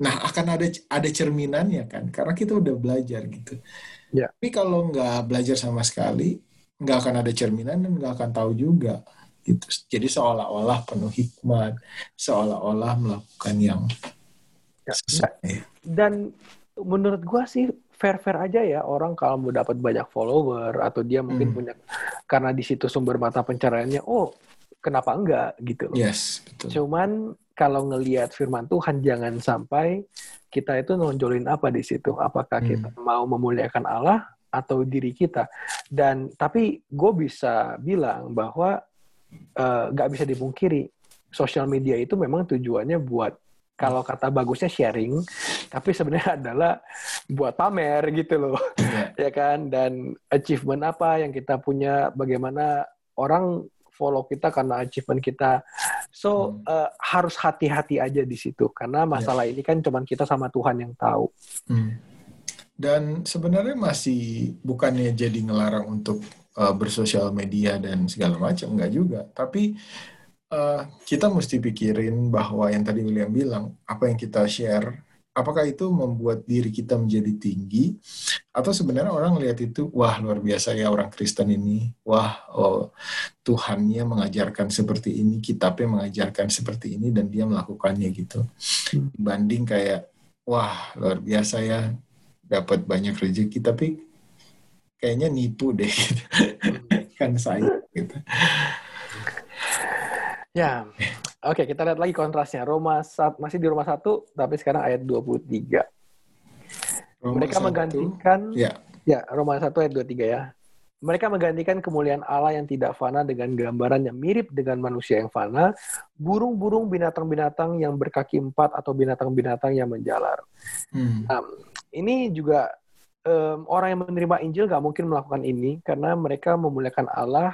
Nah akan ada ada cerminannya kan karena kita udah belajar gitu. Ya. Tapi kalau nggak belajar sama sekali nggak akan ada cerminan dan nggak akan tahu juga gitu. Jadi seolah-olah penuh hikmat, seolah-olah melakukan yang Ya. Dan menurut gua sih fair-fair aja ya orang kalau mau dapat banyak follower atau dia mungkin hmm. punya karena di situ sumber mata pencariannya oh kenapa enggak gitu loh. Yes, betul. Cuman kalau ngelihat firman Tuhan jangan sampai kita itu nonjolin apa di situ. Apakah hmm. kita mau memuliakan Allah atau diri kita. Dan tapi gue bisa bilang bahwa nggak uh, bisa dipungkiri sosial media itu memang tujuannya buat kalau kata bagusnya sharing, tapi sebenarnya (laughs) adalah buat pamer gitu loh, yeah. (laughs) ya kan? Dan achievement apa yang kita punya, bagaimana orang follow kita karena achievement kita. So hmm. uh, harus hati-hati aja di situ, karena masalah yeah. ini kan cuma kita sama Tuhan yang tahu. Hmm. Dan sebenarnya masih bukannya jadi ngelarang untuk uh, bersosial media dan segala macam, enggak juga. Tapi uh, kita mesti pikirin bahwa yang tadi William bilang, apa yang kita share, apakah itu membuat diri kita menjadi tinggi, atau sebenarnya orang lihat itu, wah luar biasa ya orang Kristen ini, wah oh, Tuhannya mengajarkan seperti ini, kitabnya mengajarkan seperti ini, dan dia melakukannya gitu. Dibanding kayak, wah luar biasa ya, dapat banyak rezeki, tapi kayaknya nipu deh, gitu. (laughs) kan saya gitu. Ya, oke okay, kita lihat lagi kontrasnya. Roma saat masih di Roma 1, tapi sekarang ayat 23. Roma Mereka 1, menggantikan, ya. ya Roma 1 ayat 23 ya. Mereka menggantikan kemuliaan Allah yang tidak fana dengan gambaran yang mirip dengan manusia yang fana, burung-burung binatang-binatang yang berkaki empat atau binatang-binatang yang menjalar. Hmm. Nah, ini juga um, orang yang menerima Injil gak mungkin melakukan ini karena mereka memuliakan Allah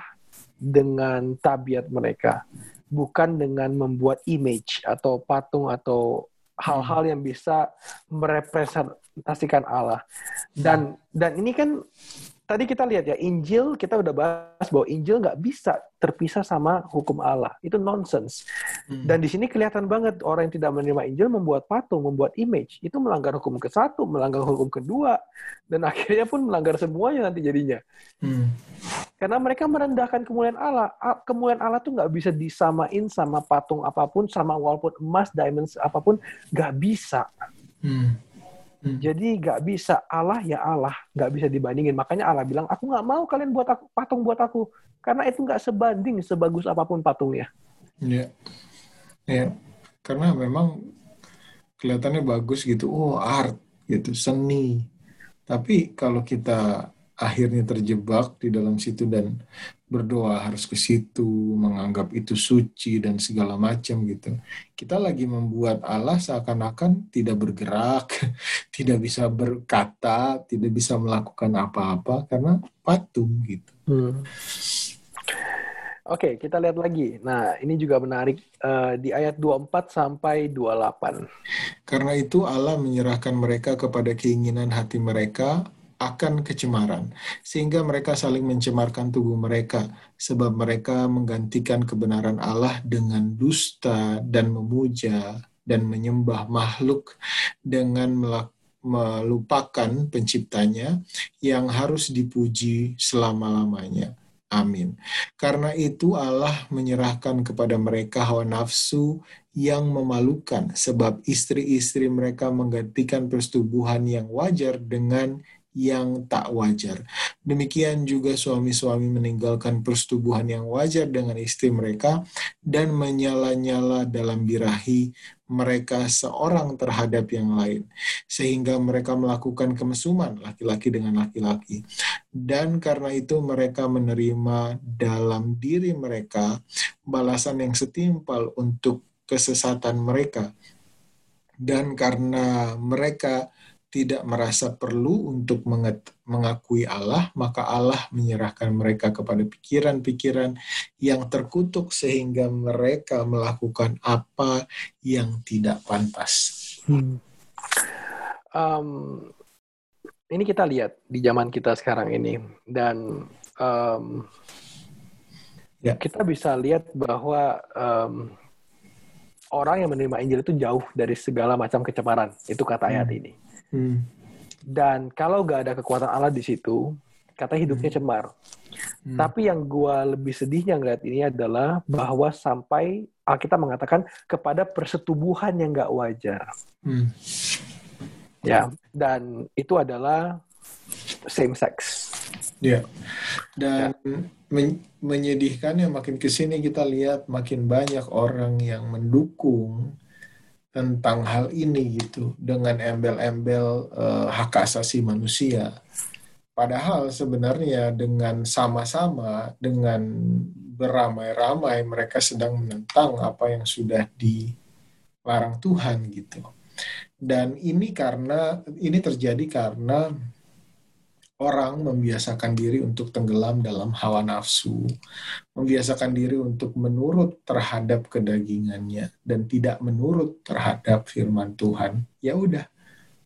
dengan tabiat mereka bukan dengan membuat image atau patung atau hal-hal yang bisa merepresentasikan Allah. Dan dan ini kan tadi kita lihat ya Injil kita udah bahas bahwa Injil nggak bisa terpisah sama hukum Allah. Itu nonsense. Hmm. dan di sini kelihatan banget orang yang tidak menerima Injil membuat patung membuat image. Itu melanggar hukum ke satu melanggar hukum kedua dan (laughs) akhirnya pun melanggar semuanya nanti jadinya. Hmm. karena mereka merendahkan kemuliaan Allah. Kemuliaan Allah tuh nggak bisa disamain sama patung apa pun sama walaupun emas diamonds apa pun nggak bisa. Hmm Hmm. Jadi nggak bisa Allah ya Allah, nggak bisa dibandingin. Makanya Allah bilang, aku nggak mau kalian buat aku, patung buat aku, karena itu nggak sebanding sebagus apa pun patungnya. Iya, ya, karena memang kelihatannya bagus gitu, oh art gitu, seni. Tapi kalau kita akhirnya terjebak di dalam situ dan berdoa harus ke situ, menganggap itu suci dan segala macam gitu. Kita lagi membuat Allah seakan-akan tidak bergerak, (laughs) tidak bisa berkata, tidak bisa melakukan apa-apa karena patung gitu. Hmm. Oke, kita lihat lagi. Nah, ini juga menarik uh, di ayat 24 sampai 28. Karena itu Allah menyerahkan mereka kepada keinginan hati mereka akan kecemaran, sehingga mereka saling mencemarkan tubuh mereka, sebab mereka menggantikan kebenaran Allah dengan dusta dan memuja dan menyembah makhluk dengan melupakan penciptanya yang harus dipuji selama-lamanya. Amin. Karena itu Allah menyerahkan kepada mereka hawa nafsu yang memalukan sebab istri-istri mereka menggantikan persetubuhan yang wajar dengan yang tak wajar. Demikian juga suami-suami meninggalkan persetubuhan yang wajar dengan istri mereka dan menyala-nyala dalam birahi mereka seorang terhadap yang lain, sehingga mereka melakukan kemesuman laki-laki dengan laki-laki. Dan karena itu mereka menerima dalam diri mereka balasan yang setimpal untuk kesesatan mereka. Dan karena mereka tidak merasa perlu untuk mengakui Allah, maka Allah menyerahkan mereka kepada pikiran-pikiran yang terkutuk sehingga mereka melakukan apa yang tidak pantas. Hmm. Um, ini kita lihat di zaman kita sekarang ini dan um, ya. kita bisa lihat bahwa um, orang yang menerima Injil itu jauh dari segala macam kecemaran. Itu kata ayat hmm. ini Hmm. Dan kalau nggak ada kekuatan Allah di situ, kata hidupnya hmm. cemar. Hmm. Tapi yang gue lebih sedihnya ngeliat ini adalah bahwa sampai Alkitab mengatakan kepada persetubuhan yang nggak wajar. Hmm. Ya, dan itu adalah same sex. Ya, dan ya. Men menyedihkannya makin ke sini kita lihat makin banyak orang yang mendukung tentang hal ini gitu dengan embel-embel uh, hak asasi manusia Padahal sebenarnya dengan sama-sama, dengan beramai-ramai mereka sedang menentang apa yang sudah dilarang Tuhan gitu. Dan ini karena ini terjadi karena orang membiasakan diri untuk tenggelam dalam hawa nafsu, membiasakan diri untuk menurut terhadap kedagingannya dan tidak menurut terhadap firman Tuhan. Ya udah,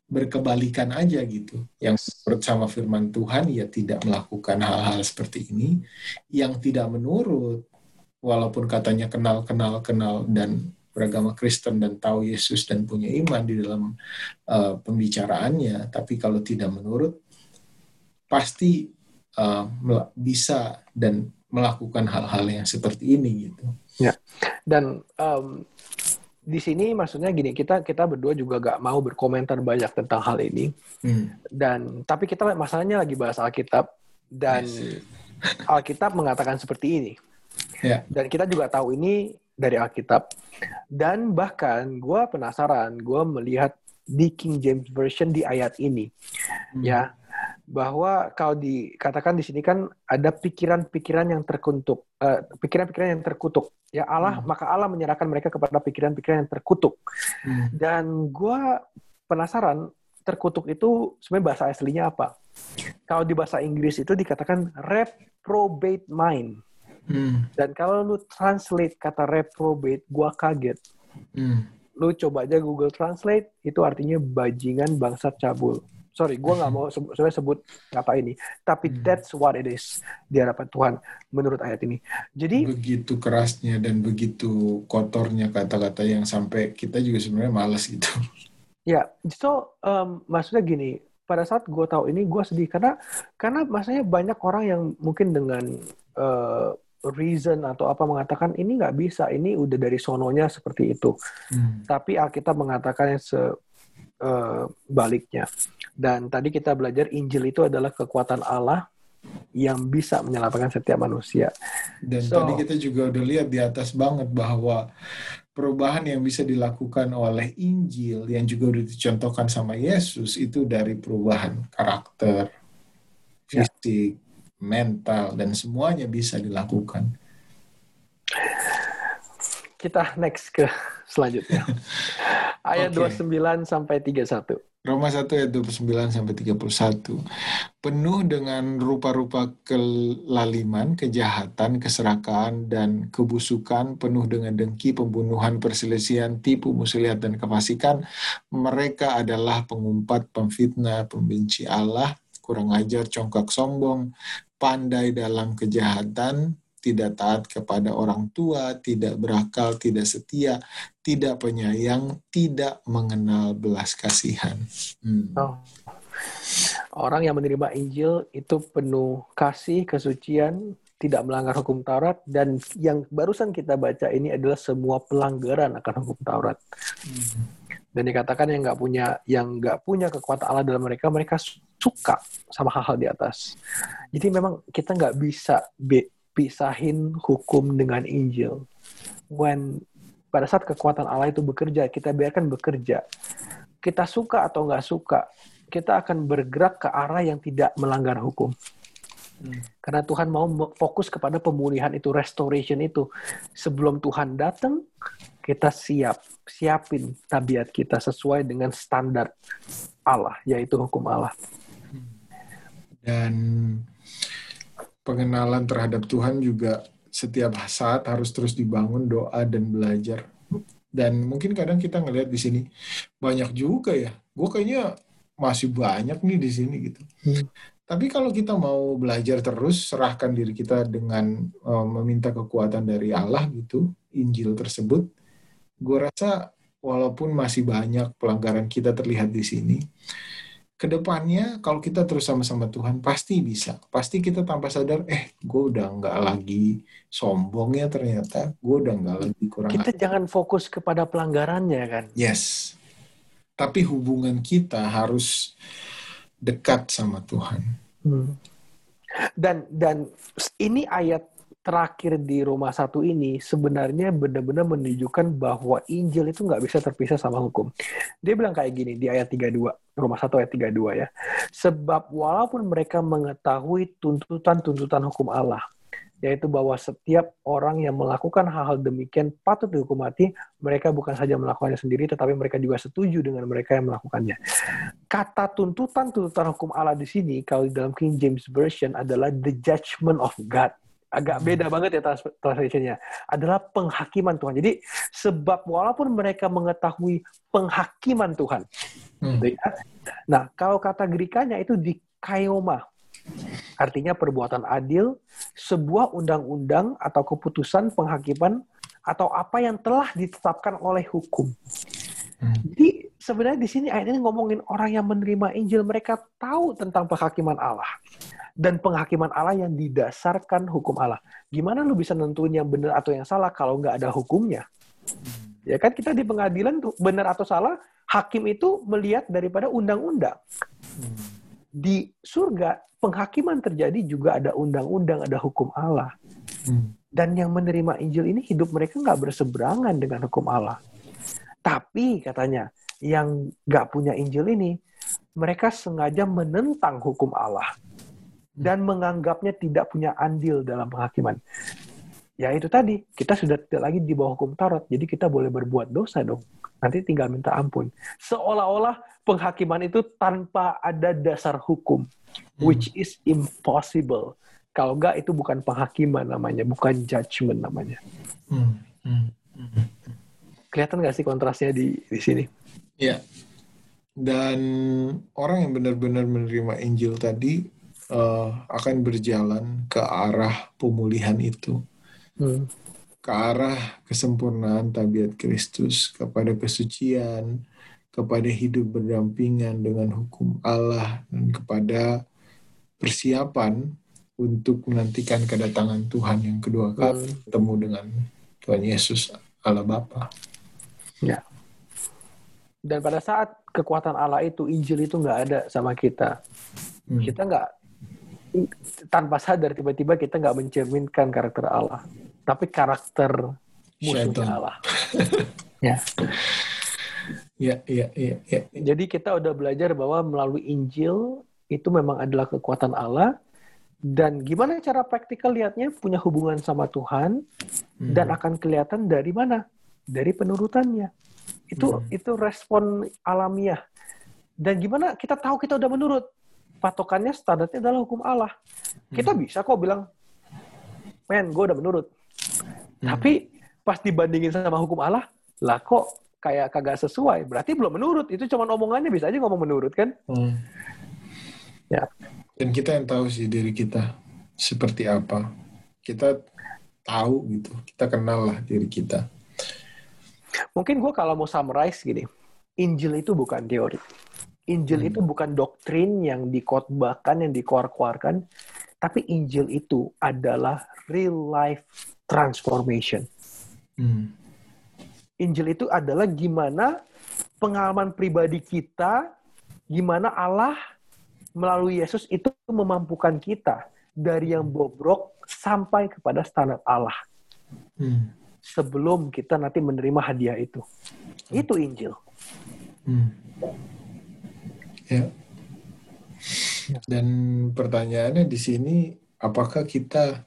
berkebalikan aja gitu. Yang menurut sama firman Tuhan ya tidak melakukan hal-hal seperti ini. Yang tidak menurut, walaupun katanya kenal, kenal, kenal dan beragama Kristen dan tahu Yesus dan punya iman di dalam uh, pembicaraannya, tapi kalau tidak menurut, pasti uh, bisa dan melakukan hal-hal yang seperti ini gitu. Ya, dan um, di sini maksudnya gini kita kita berdua juga gak mau berkomentar banyak tentang hal ini hmm. dan tapi kita masalahnya lagi bahas Alkitab dan yes. (laughs) Alkitab mengatakan seperti ini yeah. dan kita juga tahu ini dari Alkitab dan bahkan gue penasaran gue melihat di King James Version di ayat ini hmm. ya bahwa kalau dikatakan di sini kan ada pikiran-pikiran yang terkutuk, pikiran eh, pikiran-pikiran yang terkutuk. Ya Allah, hmm. maka Allah menyerahkan mereka kepada pikiran-pikiran yang terkutuk. Hmm. Dan gue penasaran terkutuk itu sebenarnya bahasa aslinya apa? Kalau di bahasa Inggris itu dikatakan reprobate mind. Hmm. Dan kalau lu translate kata reprobate, gue kaget. Hmm. Lu coba aja Google Translate, itu artinya bajingan bangsa cabul sorry gue nggak mau sebenarnya sebut kata ini tapi hmm. that's what it is di hadapan Tuhan menurut ayat ini jadi begitu kerasnya dan begitu kotornya kata-kata yang sampai kita juga sebenarnya males gitu (laughs) ya so um, maksudnya gini pada saat gue tahu ini gue sedih karena karena maksudnya banyak orang yang mungkin dengan uh, reason atau apa mengatakan ini nggak bisa ini udah dari sononya seperti itu hmm. tapi Alkitab mengatakan yang se uh, baliknya dan tadi kita belajar Injil itu adalah kekuatan Allah yang bisa menyelamatkan setiap manusia. Dan so, tadi kita juga udah lihat di atas banget bahwa perubahan yang bisa dilakukan oleh Injil yang juga udah dicontohkan sama Yesus itu dari perubahan karakter, ya. fisik, ya. mental dan semuanya bisa dilakukan. Kita next ke (laughs) selanjutnya. (laughs) Ayat okay. 29 sampai 31. Roma 1 ayat 29 sampai 31. Penuh dengan rupa-rupa kelaliman, kejahatan, keserakahan, dan kebusukan, penuh dengan dengki, pembunuhan, perselisihan, tipu, muslihat, dan kefasikan. Mereka adalah pengumpat, pemfitnah, pembenci Allah, kurang ajar, congkak sombong, pandai dalam kejahatan, tidak taat kepada orang tua, tidak berakal, tidak setia, tidak penyayang, tidak mengenal belas kasihan. Hmm. Oh. Orang yang menerima Injil itu penuh kasih, kesucian, tidak melanggar hukum Taurat, dan yang barusan kita baca ini adalah semua pelanggaran akan hukum Taurat. Hmm. Dan dikatakan yang nggak punya yang nggak punya kekuatan Allah dalam mereka, mereka suka sama hal-hal di atas. Jadi memang kita nggak bisa pisahin hukum dengan Injil. When pada saat kekuatan Allah itu bekerja, kita biarkan bekerja. Kita suka atau nggak suka, kita akan bergerak ke arah yang tidak melanggar hukum. Hmm. Karena Tuhan mau fokus kepada pemulihan itu, restoration itu. Sebelum Tuhan datang, kita siap, siapin tabiat kita sesuai dengan standar Allah, yaitu hukum Allah. Dan pengenalan terhadap Tuhan juga setiap saat harus terus dibangun doa dan belajar. Dan mungkin kadang kita ngelihat di sini banyak juga ya. Gue kayaknya masih banyak nih di sini gitu. Hmm. Tapi kalau kita mau belajar terus, serahkan diri kita dengan um, meminta kekuatan dari Allah gitu, Injil tersebut, gue rasa walaupun masih banyak pelanggaran kita terlihat di sini, ke depannya kalau kita terus sama-sama Tuhan pasti bisa. Pasti kita tanpa sadar eh gue udah nggak lagi sombong ya ternyata. Gue udah nggak lagi kurang kita jangan fokus kepada pelanggarannya kan? Yes. Tapi hubungan kita harus dekat sama Tuhan. Hmm. dan dan ini ayat terakhir di Roma 1 ini sebenarnya benar-benar menunjukkan bahwa Injil itu nggak bisa terpisah sama hukum. Dia bilang kayak gini di ayat 32, Roma 1 ayat 32 ya. Sebab walaupun mereka mengetahui tuntutan-tuntutan hukum Allah, yaitu bahwa setiap orang yang melakukan hal-hal demikian patut dihukum mati, mereka bukan saja melakukannya sendiri, tetapi mereka juga setuju dengan mereka yang melakukannya. Kata tuntutan-tuntutan hukum Allah di sini, kalau di dalam King James Version adalah the judgment of God agak beda hmm. banget ya translationnya adalah penghakiman Tuhan. Jadi sebab walaupun mereka mengetahui penghakiman Tuhan, hmm. Gitu ya. nah kalau kata Gerikanya itu di kaioma, artinya perbuatan adil, sebuah undang-undang atau keputusan penghakiman atau apa yang telah ditetapkan oleh hukum. Hmm. Jadi sebenarnya di sini ayat ini ngomongin orang yang menerima Injil, mereka tahu tentang penghakiman Allah dan penghakiman Allah yang didasarkan hukum Allah. Gimana lu bisa nentuin yang benar atau yang salah kalau nggak ada hukumnya? Ya kan kita di pengadilan tuh benar atau salah, hakim itu melihat daripada undang-undang. Di surga penghakiman terjadi juga ada undang-undang, ada hukum Allah. Dan yang menerima Injil ini hidup mereka nggak berseberangan dengan hukum Allah. Tapi katanya yang nggak punya Injil ini, mereka sengaja menentang hukum Allah dan menganggapnya tidak punya andil dalam penghakiman. Ya itu tadi, kita sudah tidak lagi di bawah hukum Taurat, jadi kita boleh berbuat dosa dong. Nanti tinggal minta ampun. Seolah-olah penghakiman itu tanpa ada dasar hukum, hmm. which is impossible. Kalau enggak itu bukan penghakiman namanya, bukan judgment namanya. Hmm. Hmm. Hmm. Kelihatan nggak sih kontrasnya di di sini? Iya. Dan orang yang benar-benar menerima Injil tadi uh, akan berjalan ke arah pemulihan itu, hmm. ke arah kesempurnaan tabiat Kristus, kepada kesucian, kepada hidup berdampingan dengan hukum Allah, dan kepada persiapan untuk menantikan kedatangan Tuhan yang kedua kali hmm. bertemu dengan Tuhan Yesus Allah Bapa. Ya. Dan pada saat kekuatan Allah itu, Injil itu nggak ada sama kita. Hmm. Kita nggak tanpa sadar tiba-tiba kita nggak mencerminkan karakter Allah, tapi karakter musuhnya Allah. (laughs) ya. Ya, ya, ya, ya. Jadi kita udah belajar bahwa melalui Injil itu memang adalah kekuatan Allah dan gimana cara praktikal lihatnya punya hubungan sama Tuhan hmm. dan akan kelihatan dari mana? Dari penurutannya. Itu hmm. itu respon alamiah. Dan gimana kita tahu kita udah menurut? patokannya standarnya adalah hukum Allah. Kita hmm. bisa kok bilang, men, gue udah menurut. Hmm. Tapi pas dibandingin sama hukum Allah, lah kok kayak kagak sesuai. Berarti belum menurut. Itu cuma omongannya bisa aja ngomong menurut kan? Hmm. Ya. Dan kita yang tahu sih diri kita seperti apa. Kita tahu gitu. Kita kenal lah diri kita. Mungkin gue kalau mau summarize gini, Injil itu bukan teori Injil hmm. itu bukan doktrin yang dikotbahkan, yang dikeluarkan, tapi Injil itu adalah real life transformation. Hmm. Injil itu adalah gimana pengalaman pribadi kita, gimana Allah melalui Yesus itu memampukan kita dari yang bobrok sampai kepada standar Allah. Hmm. Sebelum kita nanti menerima hadiah itu. Itu Injil. Hmm. Ya. Dan pertanyaannya di sini, apakah kita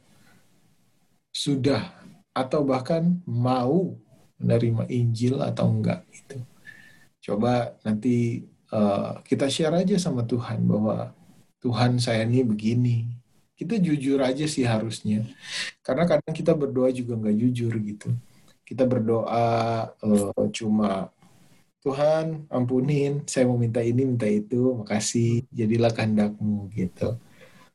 sudah atau bahkan mau menerima Injil atau enggak itu. Coba nanti uh, kita share aja sama Tuhan bahwa Tuhan saya ini begini. Kita jujur aja sih harusnya. Karena kadang kita berdoa juga nggak jujur gitu. Kita berdoa uh, cuma Tuhan ampunin, saya mau minta ini, minta itu, makasih, jadilah kehendakmu gitu.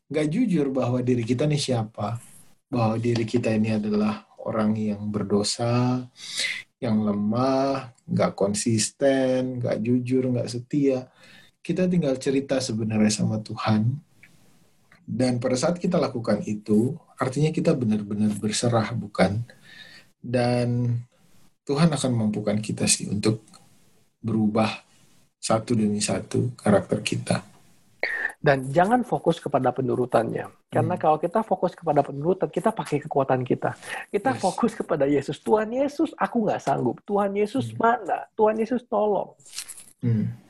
Gak jujur bahwa diri kita nih siapa, bahwa diri kita ini adalah orang yang berdosa, yang lemah, gak konsisten, gak jujur, gak setia. kita tinggal cerita sebenarnya sama Tuhan. Dan pada saat kita lakukan itu, artinya kita benar-benar berserah, bukan? Dan Tuhan akan mampukan kita sih untuk berubah satu demi satu karakter kita. Dan jangan fokus kepada penurutannya. Karena hmm. kalau kita fokus kepada penurutan, kita pakai kekuatan kita. Kita yes. fokus kepada Yesus. Tuhan Yesus, aku nggak sanggup. Tuhan Yesus hmm. mana? Tuhan Yesus tolong. Hmm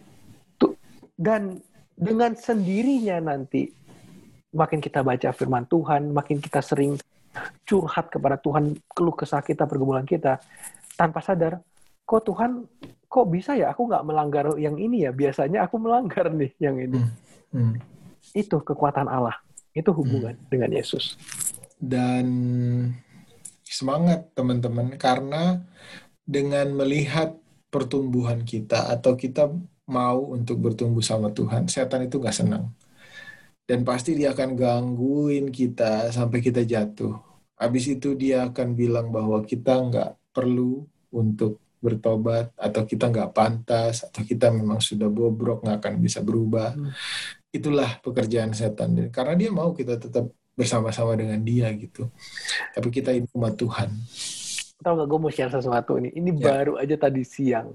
dan dengan sendirinya nanti makin kita baca firman Tuhan, makin kita sering curhat kepada Tuhan, keluh kesah kita, pergumulan kita, tanpa sadar, kok Tuhan, kok bisa ya aku nggak melanggar yang ini ya? Biasanya aku melanggar nih yang ini. Hmm. Hmm. Itu kekuatan Allah. Itu hubungan hmm. dengan Yesus. Dan semangat teman-teman, karena dengan melihat pertumbuhan kita atau kita mau untuk bertumbuh sama Tuhan, setan itu gak senang. Dan pasti dia akan gangguin kita sampai kita jatuh. Habis itu dia akan bilang bahwa kita nggak perlu untuk bertobat atau kita nggak pantas atau kita memang sudah bobrok nggak akan bisa berubah. Hmm. Itulah pekerjaan setan. Karena dia mau kita tetap bersama-sama dengan dia gitu. Tapi kita ini umat Tuhan. Tahu nggak gue mau share sesuatu ini? Ini ya. baru aja tadi siang.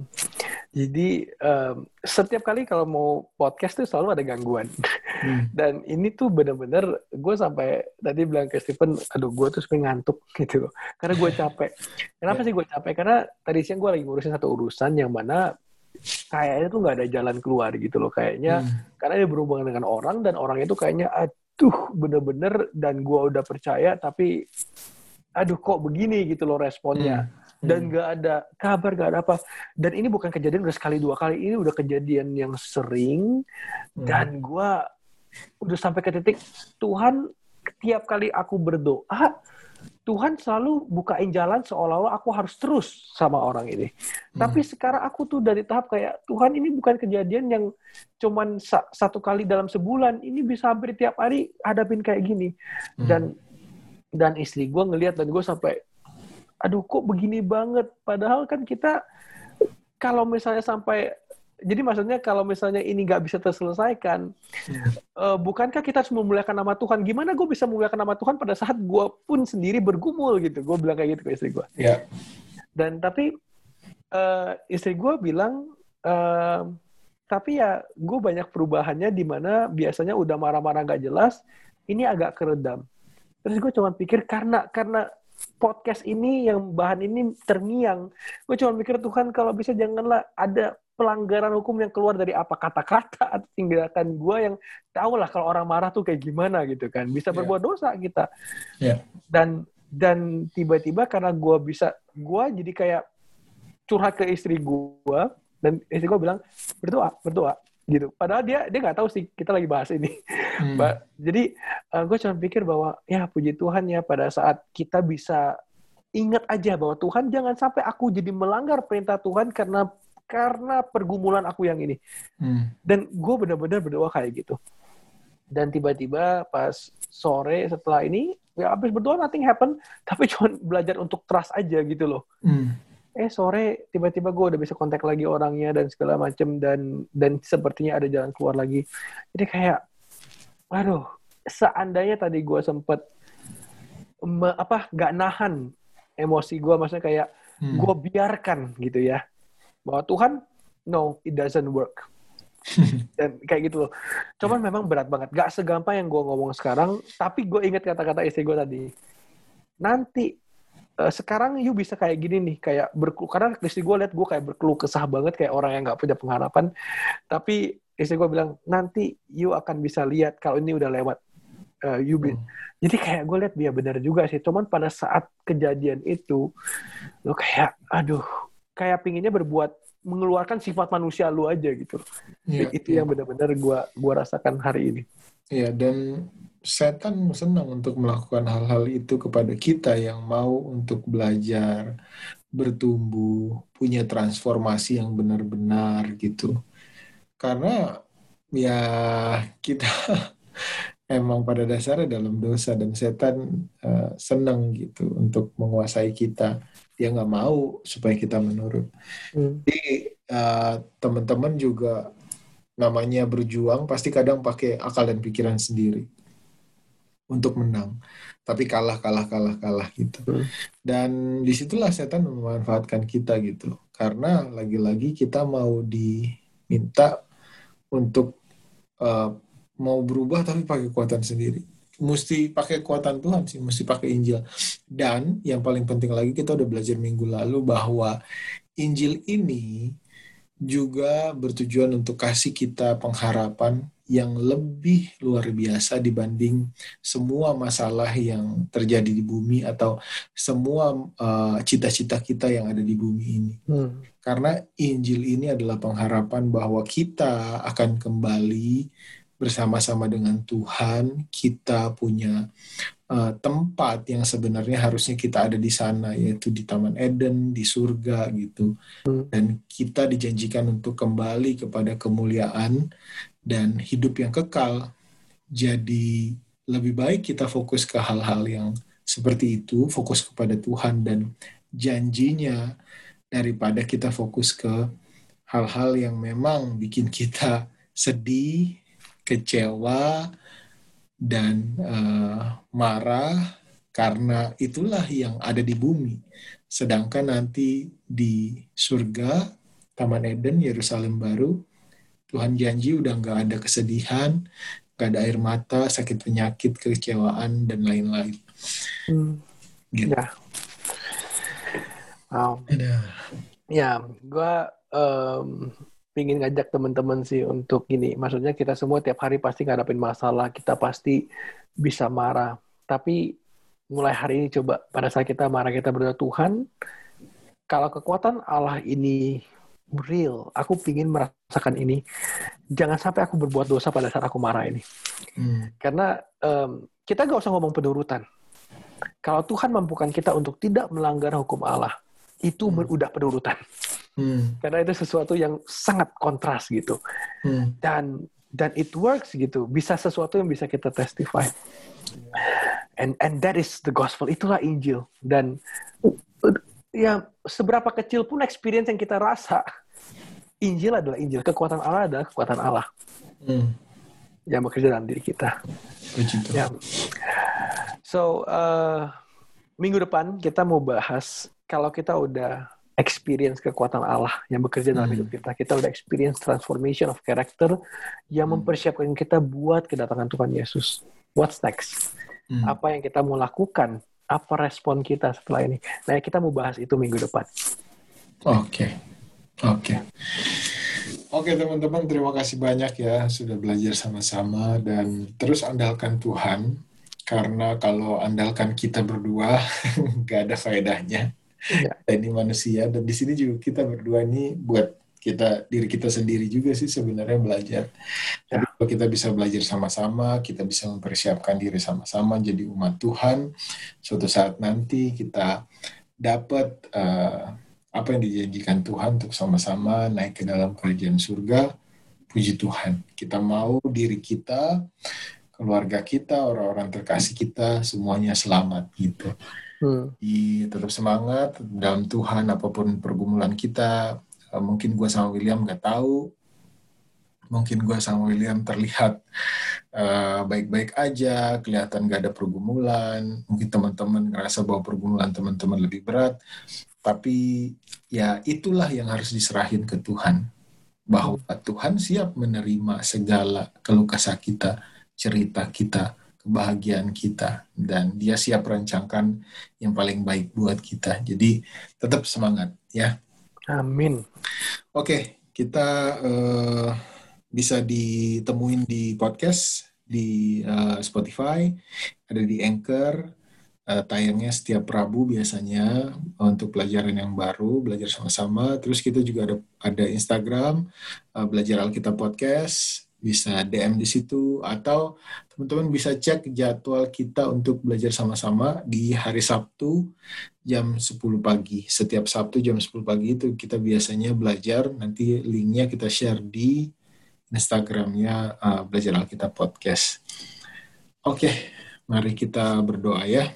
Jadi um, setiap kali kalau mau podcast tuh selalu ada gangguan. Hmm. (laughs) Dan ini tuh bener-bener gue sampai tadi bilang ke Stephen, aduh gue tuh sebenarnya ngantuk (laughs) gitu. Karena gue capek. Kenapa yeah. sih gue capek? Karena tadi siang gue lagi ngurusin satu urusan yang mana kayaknya tuh nggak ada jalan keluar gitu loh. Kayaknya hmm. karena dia berhubungan dengan orang dan orang itu kayaknya aduh bener-bener dan gue udah percaya tapi aduh kok begini gitu loh responnya. Hmm dan hmm. nggak hmm. ada kabar nggak ada apa dan ini bukan kejadian udah sekali dua kali ini udah kejadian yang sering hmm. dan gue udah sampai ke titik Tuhan tiap kali aku berdoa Tuhan selalu bukain jalan seolah-olah aku harus terus sama orang ini. Hmm. Tapi sekarang aku tuh dari tahap kayak Tuhan ini bukan kejadian yang cuman sa satu kali dalam sebulan. Ini bisa hampir tiap hari hadapin kayak gini. Hmm. Dan dan istri gue ngelihat dan gue sampai aduh kok begini banget padahal kan kita kalau misalnya sampai jadi maksudnya kalau misalnya ini nggak bisa terselesaikan, uh, bukankah kita harus memuliakan nama Tuhan? Gimana gue bisa memuliakan nama Tuhan pada saat gue pun sendiri bergumul gitu? Gue bilang kayak gitu ke istri gue. Yeah. Dan tapi uh, istri gue bilang, uh, tapi ya gue banyak perubahannya di mana biasanya udah marah-marah nggak jelas, ini agak keredam. Terus gue cuma pikir karena karena podcast ini yang bahan ini terngiang. Gue cuma mikir Tuhan kalau bisa janganlah ada pelanggaran hukum yang keluar dari apa kata-kata atau tindakan gue yang tahu lah kalau orang marah tuh kayak gimana gitu kan bisa yeah. berbuat dosa kita yeah. dan dan tiba-tiba karena gue bisa gue jadi kayak curhat ke istri gue dan istri gue bilang berdoa berdoa gitu. Padahal dia dia nggak tahu sih kita lagi bahas ini. Hmm. Jadi uh, gue cuma pikir bahwa ya puji Tuhan ya pada saat kita bisa ingat aja bahwa Tuhan jangan sampai aku jadi melanggar perintah Tuhan karena karena pergumulan aku yang ini. Hmm. Dan gue benar-benar berdoa kayak gitu. Dan tiba-tiba pas sore setelah ini ya habis berdoa nothing happen tapi (laughs) cuma belajar untuk trust aja gitu loh. Hmm eh sore tiba-tiba gue udah bisa kontak lagi orangnya dan segala macem dan dan sepertinya ada jalan keluar lagi. Jadi kayak aduh seandainya tadi gue sempet me, apa gak nahan emosi gue maksudnya kayak hmm. gue biarkan gitu ya bahwa Tuhan no it doesn't work. (laughs) Dan kayak gitu loh. Cuman memang berat banget. Gak segampang yang gue ngomong sekarang tapi gue inget kata-kata istri gue tadi. Nanti uh, sekarang you bisa kayak gini nih kayak berkeluh karena istri gue lihat gue kayak berkeluh kesah banget kayak orang yang nggak punya pengharapan. Tapi istri gue bilang nanti you akan bisa lihat kalau ini udah lewat. Uh, you hmm. jadi kayak gue lihat dia benar juga sih. Cuman pada saat kejadian itu lo kayak aduh kayak pinginnya berbuat mengeluarkan sifat manusia lu aja gitu. Ya, itu ya. yang benar-benar gue gua rasakan hari ini Iya, dan setan senang untuk melakukan hal-hal itu kepada kita yang mau untuk belajar, bertumbuh, punya transformasi yang benar-benar gitu. Karena ya kita (laughs) emang pada dasarnya dalam dosa dan setan uh, senang gitu untuk menguasai kita. Dia nggak mau supaya kita menurut. Hmm. Jadi uh, teman-teman juga namanya berjuang pasti kadang pakai akal dan pikiran sendiri untuk menang. Tapi kalah kalah kalah kalah gitu. Hmm. dan di situlah setan memanfaatkan kita gitu. Karena lagi-lagi kita mau diminta untuk uh, mau berubah tapi pakai kekuatan sendiri. Mesti pakai kekuatan Tuhan sih mesti pakai Injil. Dan yang paling penting lagi kita udah belajar minggu lalu bahwa Injil ini juga bertujuan untuk kasih kita pengharapan yang lebih luar biasa dibanding semua masalah yang terjadi di bumi atau semua uh, cita-cita kita yang ada di bumi ini. Hmm. Karena Injil ini adalah pengharapan bahwa kita akan kembali bersama-sama dengan Tuhan, kita punya uh, tempat yang sebenarnya harusnya kita ada di sana, yaitu di Taman Eden, di surga gitu. Dan kita dijanjikan untuk kembali kepada kemuliaan dan hidup yang kekal. Jadi lebih baik kita fokus ke hal-hal yang seperti itu, fokus kepada Tuhan dan janjinya daripada kita fokus ke hal-hal yang memang bikin kita sedih, kecewa dan uh, marah karena itulah yang ada di bumi. Sedangkan nanti di surga, Taman Eden, Yerusalem baru, Tuhan janji udah nggak ada kesedihan, nggak ada air mata, sakit penyakit, kekecewaan, dan lain-lain. Hmm. Gitu. Ya. Wow. Ya, gue um, pingin ngajak teman-teman sih untuk ini. Maksudnya kita semua tiap hari pasti ngadapin masalah, kita pasti bisa marah. Tapi mulai hari ini coba pada saat kita marah kita berdoa Tuhan, kalau kekuatan Allah ini real, aku pingin merasakan ini. Jangan sampai aku berbuat dosa pada saat aku marah ini. Hmm. Karena um, kita gak usah ngomong penurutan. Kalau Tuhan mampukan kita untuk tidak melanggar hukum Allah, itu hmm. udah penurutan. Hmm. Karena itu sesuatu yang sangat kontras gitu. Hmm. Dan dan it works gitu. Bisa sesuatu yang bisa kita testify. And and that is the gospel. Itulah Injil. Dan ya seberapa kecil pun experience yang kita rasa, Injil adalah Injil. Kekuatan Allah adalah kekuatan Allah. Hmm. Yang bekerja dalam diri kita. Ya. So, uh, minggu depan kita mau bahas kalau kita udah experience kekuatan Allah yang bekerja dalam hmm. hidup kita. Kita udah experience transformation of character yang hmm. mempersiapkan kita buat kedatangan Tuhan Yesus. What's next? Hmm. Apa yang kita mau lakukan? Apa respon kita setelah ini? Nah, kita mau bahas itu minggu depan. Oke. Okay. Oke. Okay. Oke okay, teman-teman, terima kasih banyak ya sudah belajar sama-sama dan terus andalkan Tuhan karena kalau andalkan kita berdua (laughs) nggak ada faedahnya ya. Ini manusia dan di sini juga kita berdua ini buat kita diri kita sendiri juga sih sebenarnya belajar. Ya. Tapi kalau kita bisa belajar sama-sama, kita bisa mempersiapkan diri sama-sama jadi umat Tuhan. Suatu saat nanti kita dapat uh, apa yang dijanjikan Tuhan untuk sama-sama naik ke dalam kerajaan surga. Puji Tuhan, kita mau diri kita, keluarga kita, orang-orang terkasih kita semuanya selamat gitu hmm. di tetap semangat dalam Tuhan apa pun pergumulan kita uh, mungkin gue sama William nggak tahu. Mungkin gue sama William terlihat uh, baik-baik uh, aja kelihatan gak ada pergumulan. Mungkin teman-teman ngerasa bahwa pergumulan teman-teman lebih berat. Tapi ya itulah yang harus diserahin ke Tuhan. Bahwa Tuhan siap menerima segala keluh kesah kita cerita kita kebahagiaan kita dan dia siap rancangkan yang paling baik buat kita. Jadi tetap semangat ya. Amin. Oke, kita uh, bisa ditemuin di podcast di uh, Spotify, ada di Anchor, uh, tayangnya setiap Rabu biasanya untuk pelajaran yang baru, belajar sama-sama. Terus kita juga ada ada Instagram, uh, belajar Alkitab Podcast, bisa DM di situ atau teman-teman bisa cek jadwal kita untuk belajar sama-sama di hari Sabtu jam 10 pagi. Setiap Sabtu jam 10 pagi itu kita biasanya belajar, nanti linknya kita share di Instagramnya uh, Belajar Alkitab Podcast. Oke, mari kita berdoa ya.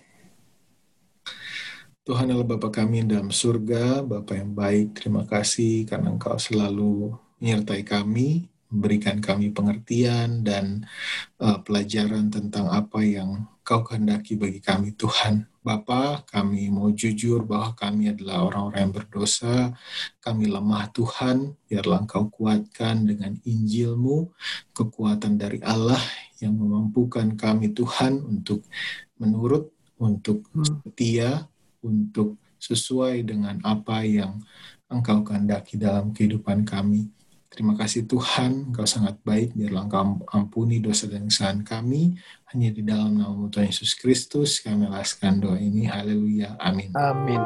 Tuhan adalah Bapa kami dalam surga, Bapa yang baik, terima kasih karena Engkau selalu menyertai kami memberikan kami pengertian dan uh, pelajaran tentang apa yang Kau kehendaki bagi kami Tuhan. Bapa, kami mau jujur bahwa kami adalah orang-orang yang berdosa, kami lemah Tuhan, biarlah Engkau kuatkan dengan Injilmu, kekuatan dari Allah yang memampukan kami Tuhan untuk menurut, untuk hmm. setia, untuk sesuai dengan apa yang Engkau kehendaki dalam kehidupan kami. Terima kasih Tuhan, Engkau sangat baik, biarlah Engkau ampuni dosa dan kesalahan kami. Hanya di dalam nama Tuhan Yesus Kristus, kami laskan doa ini. Haleluya. Amin. Amin.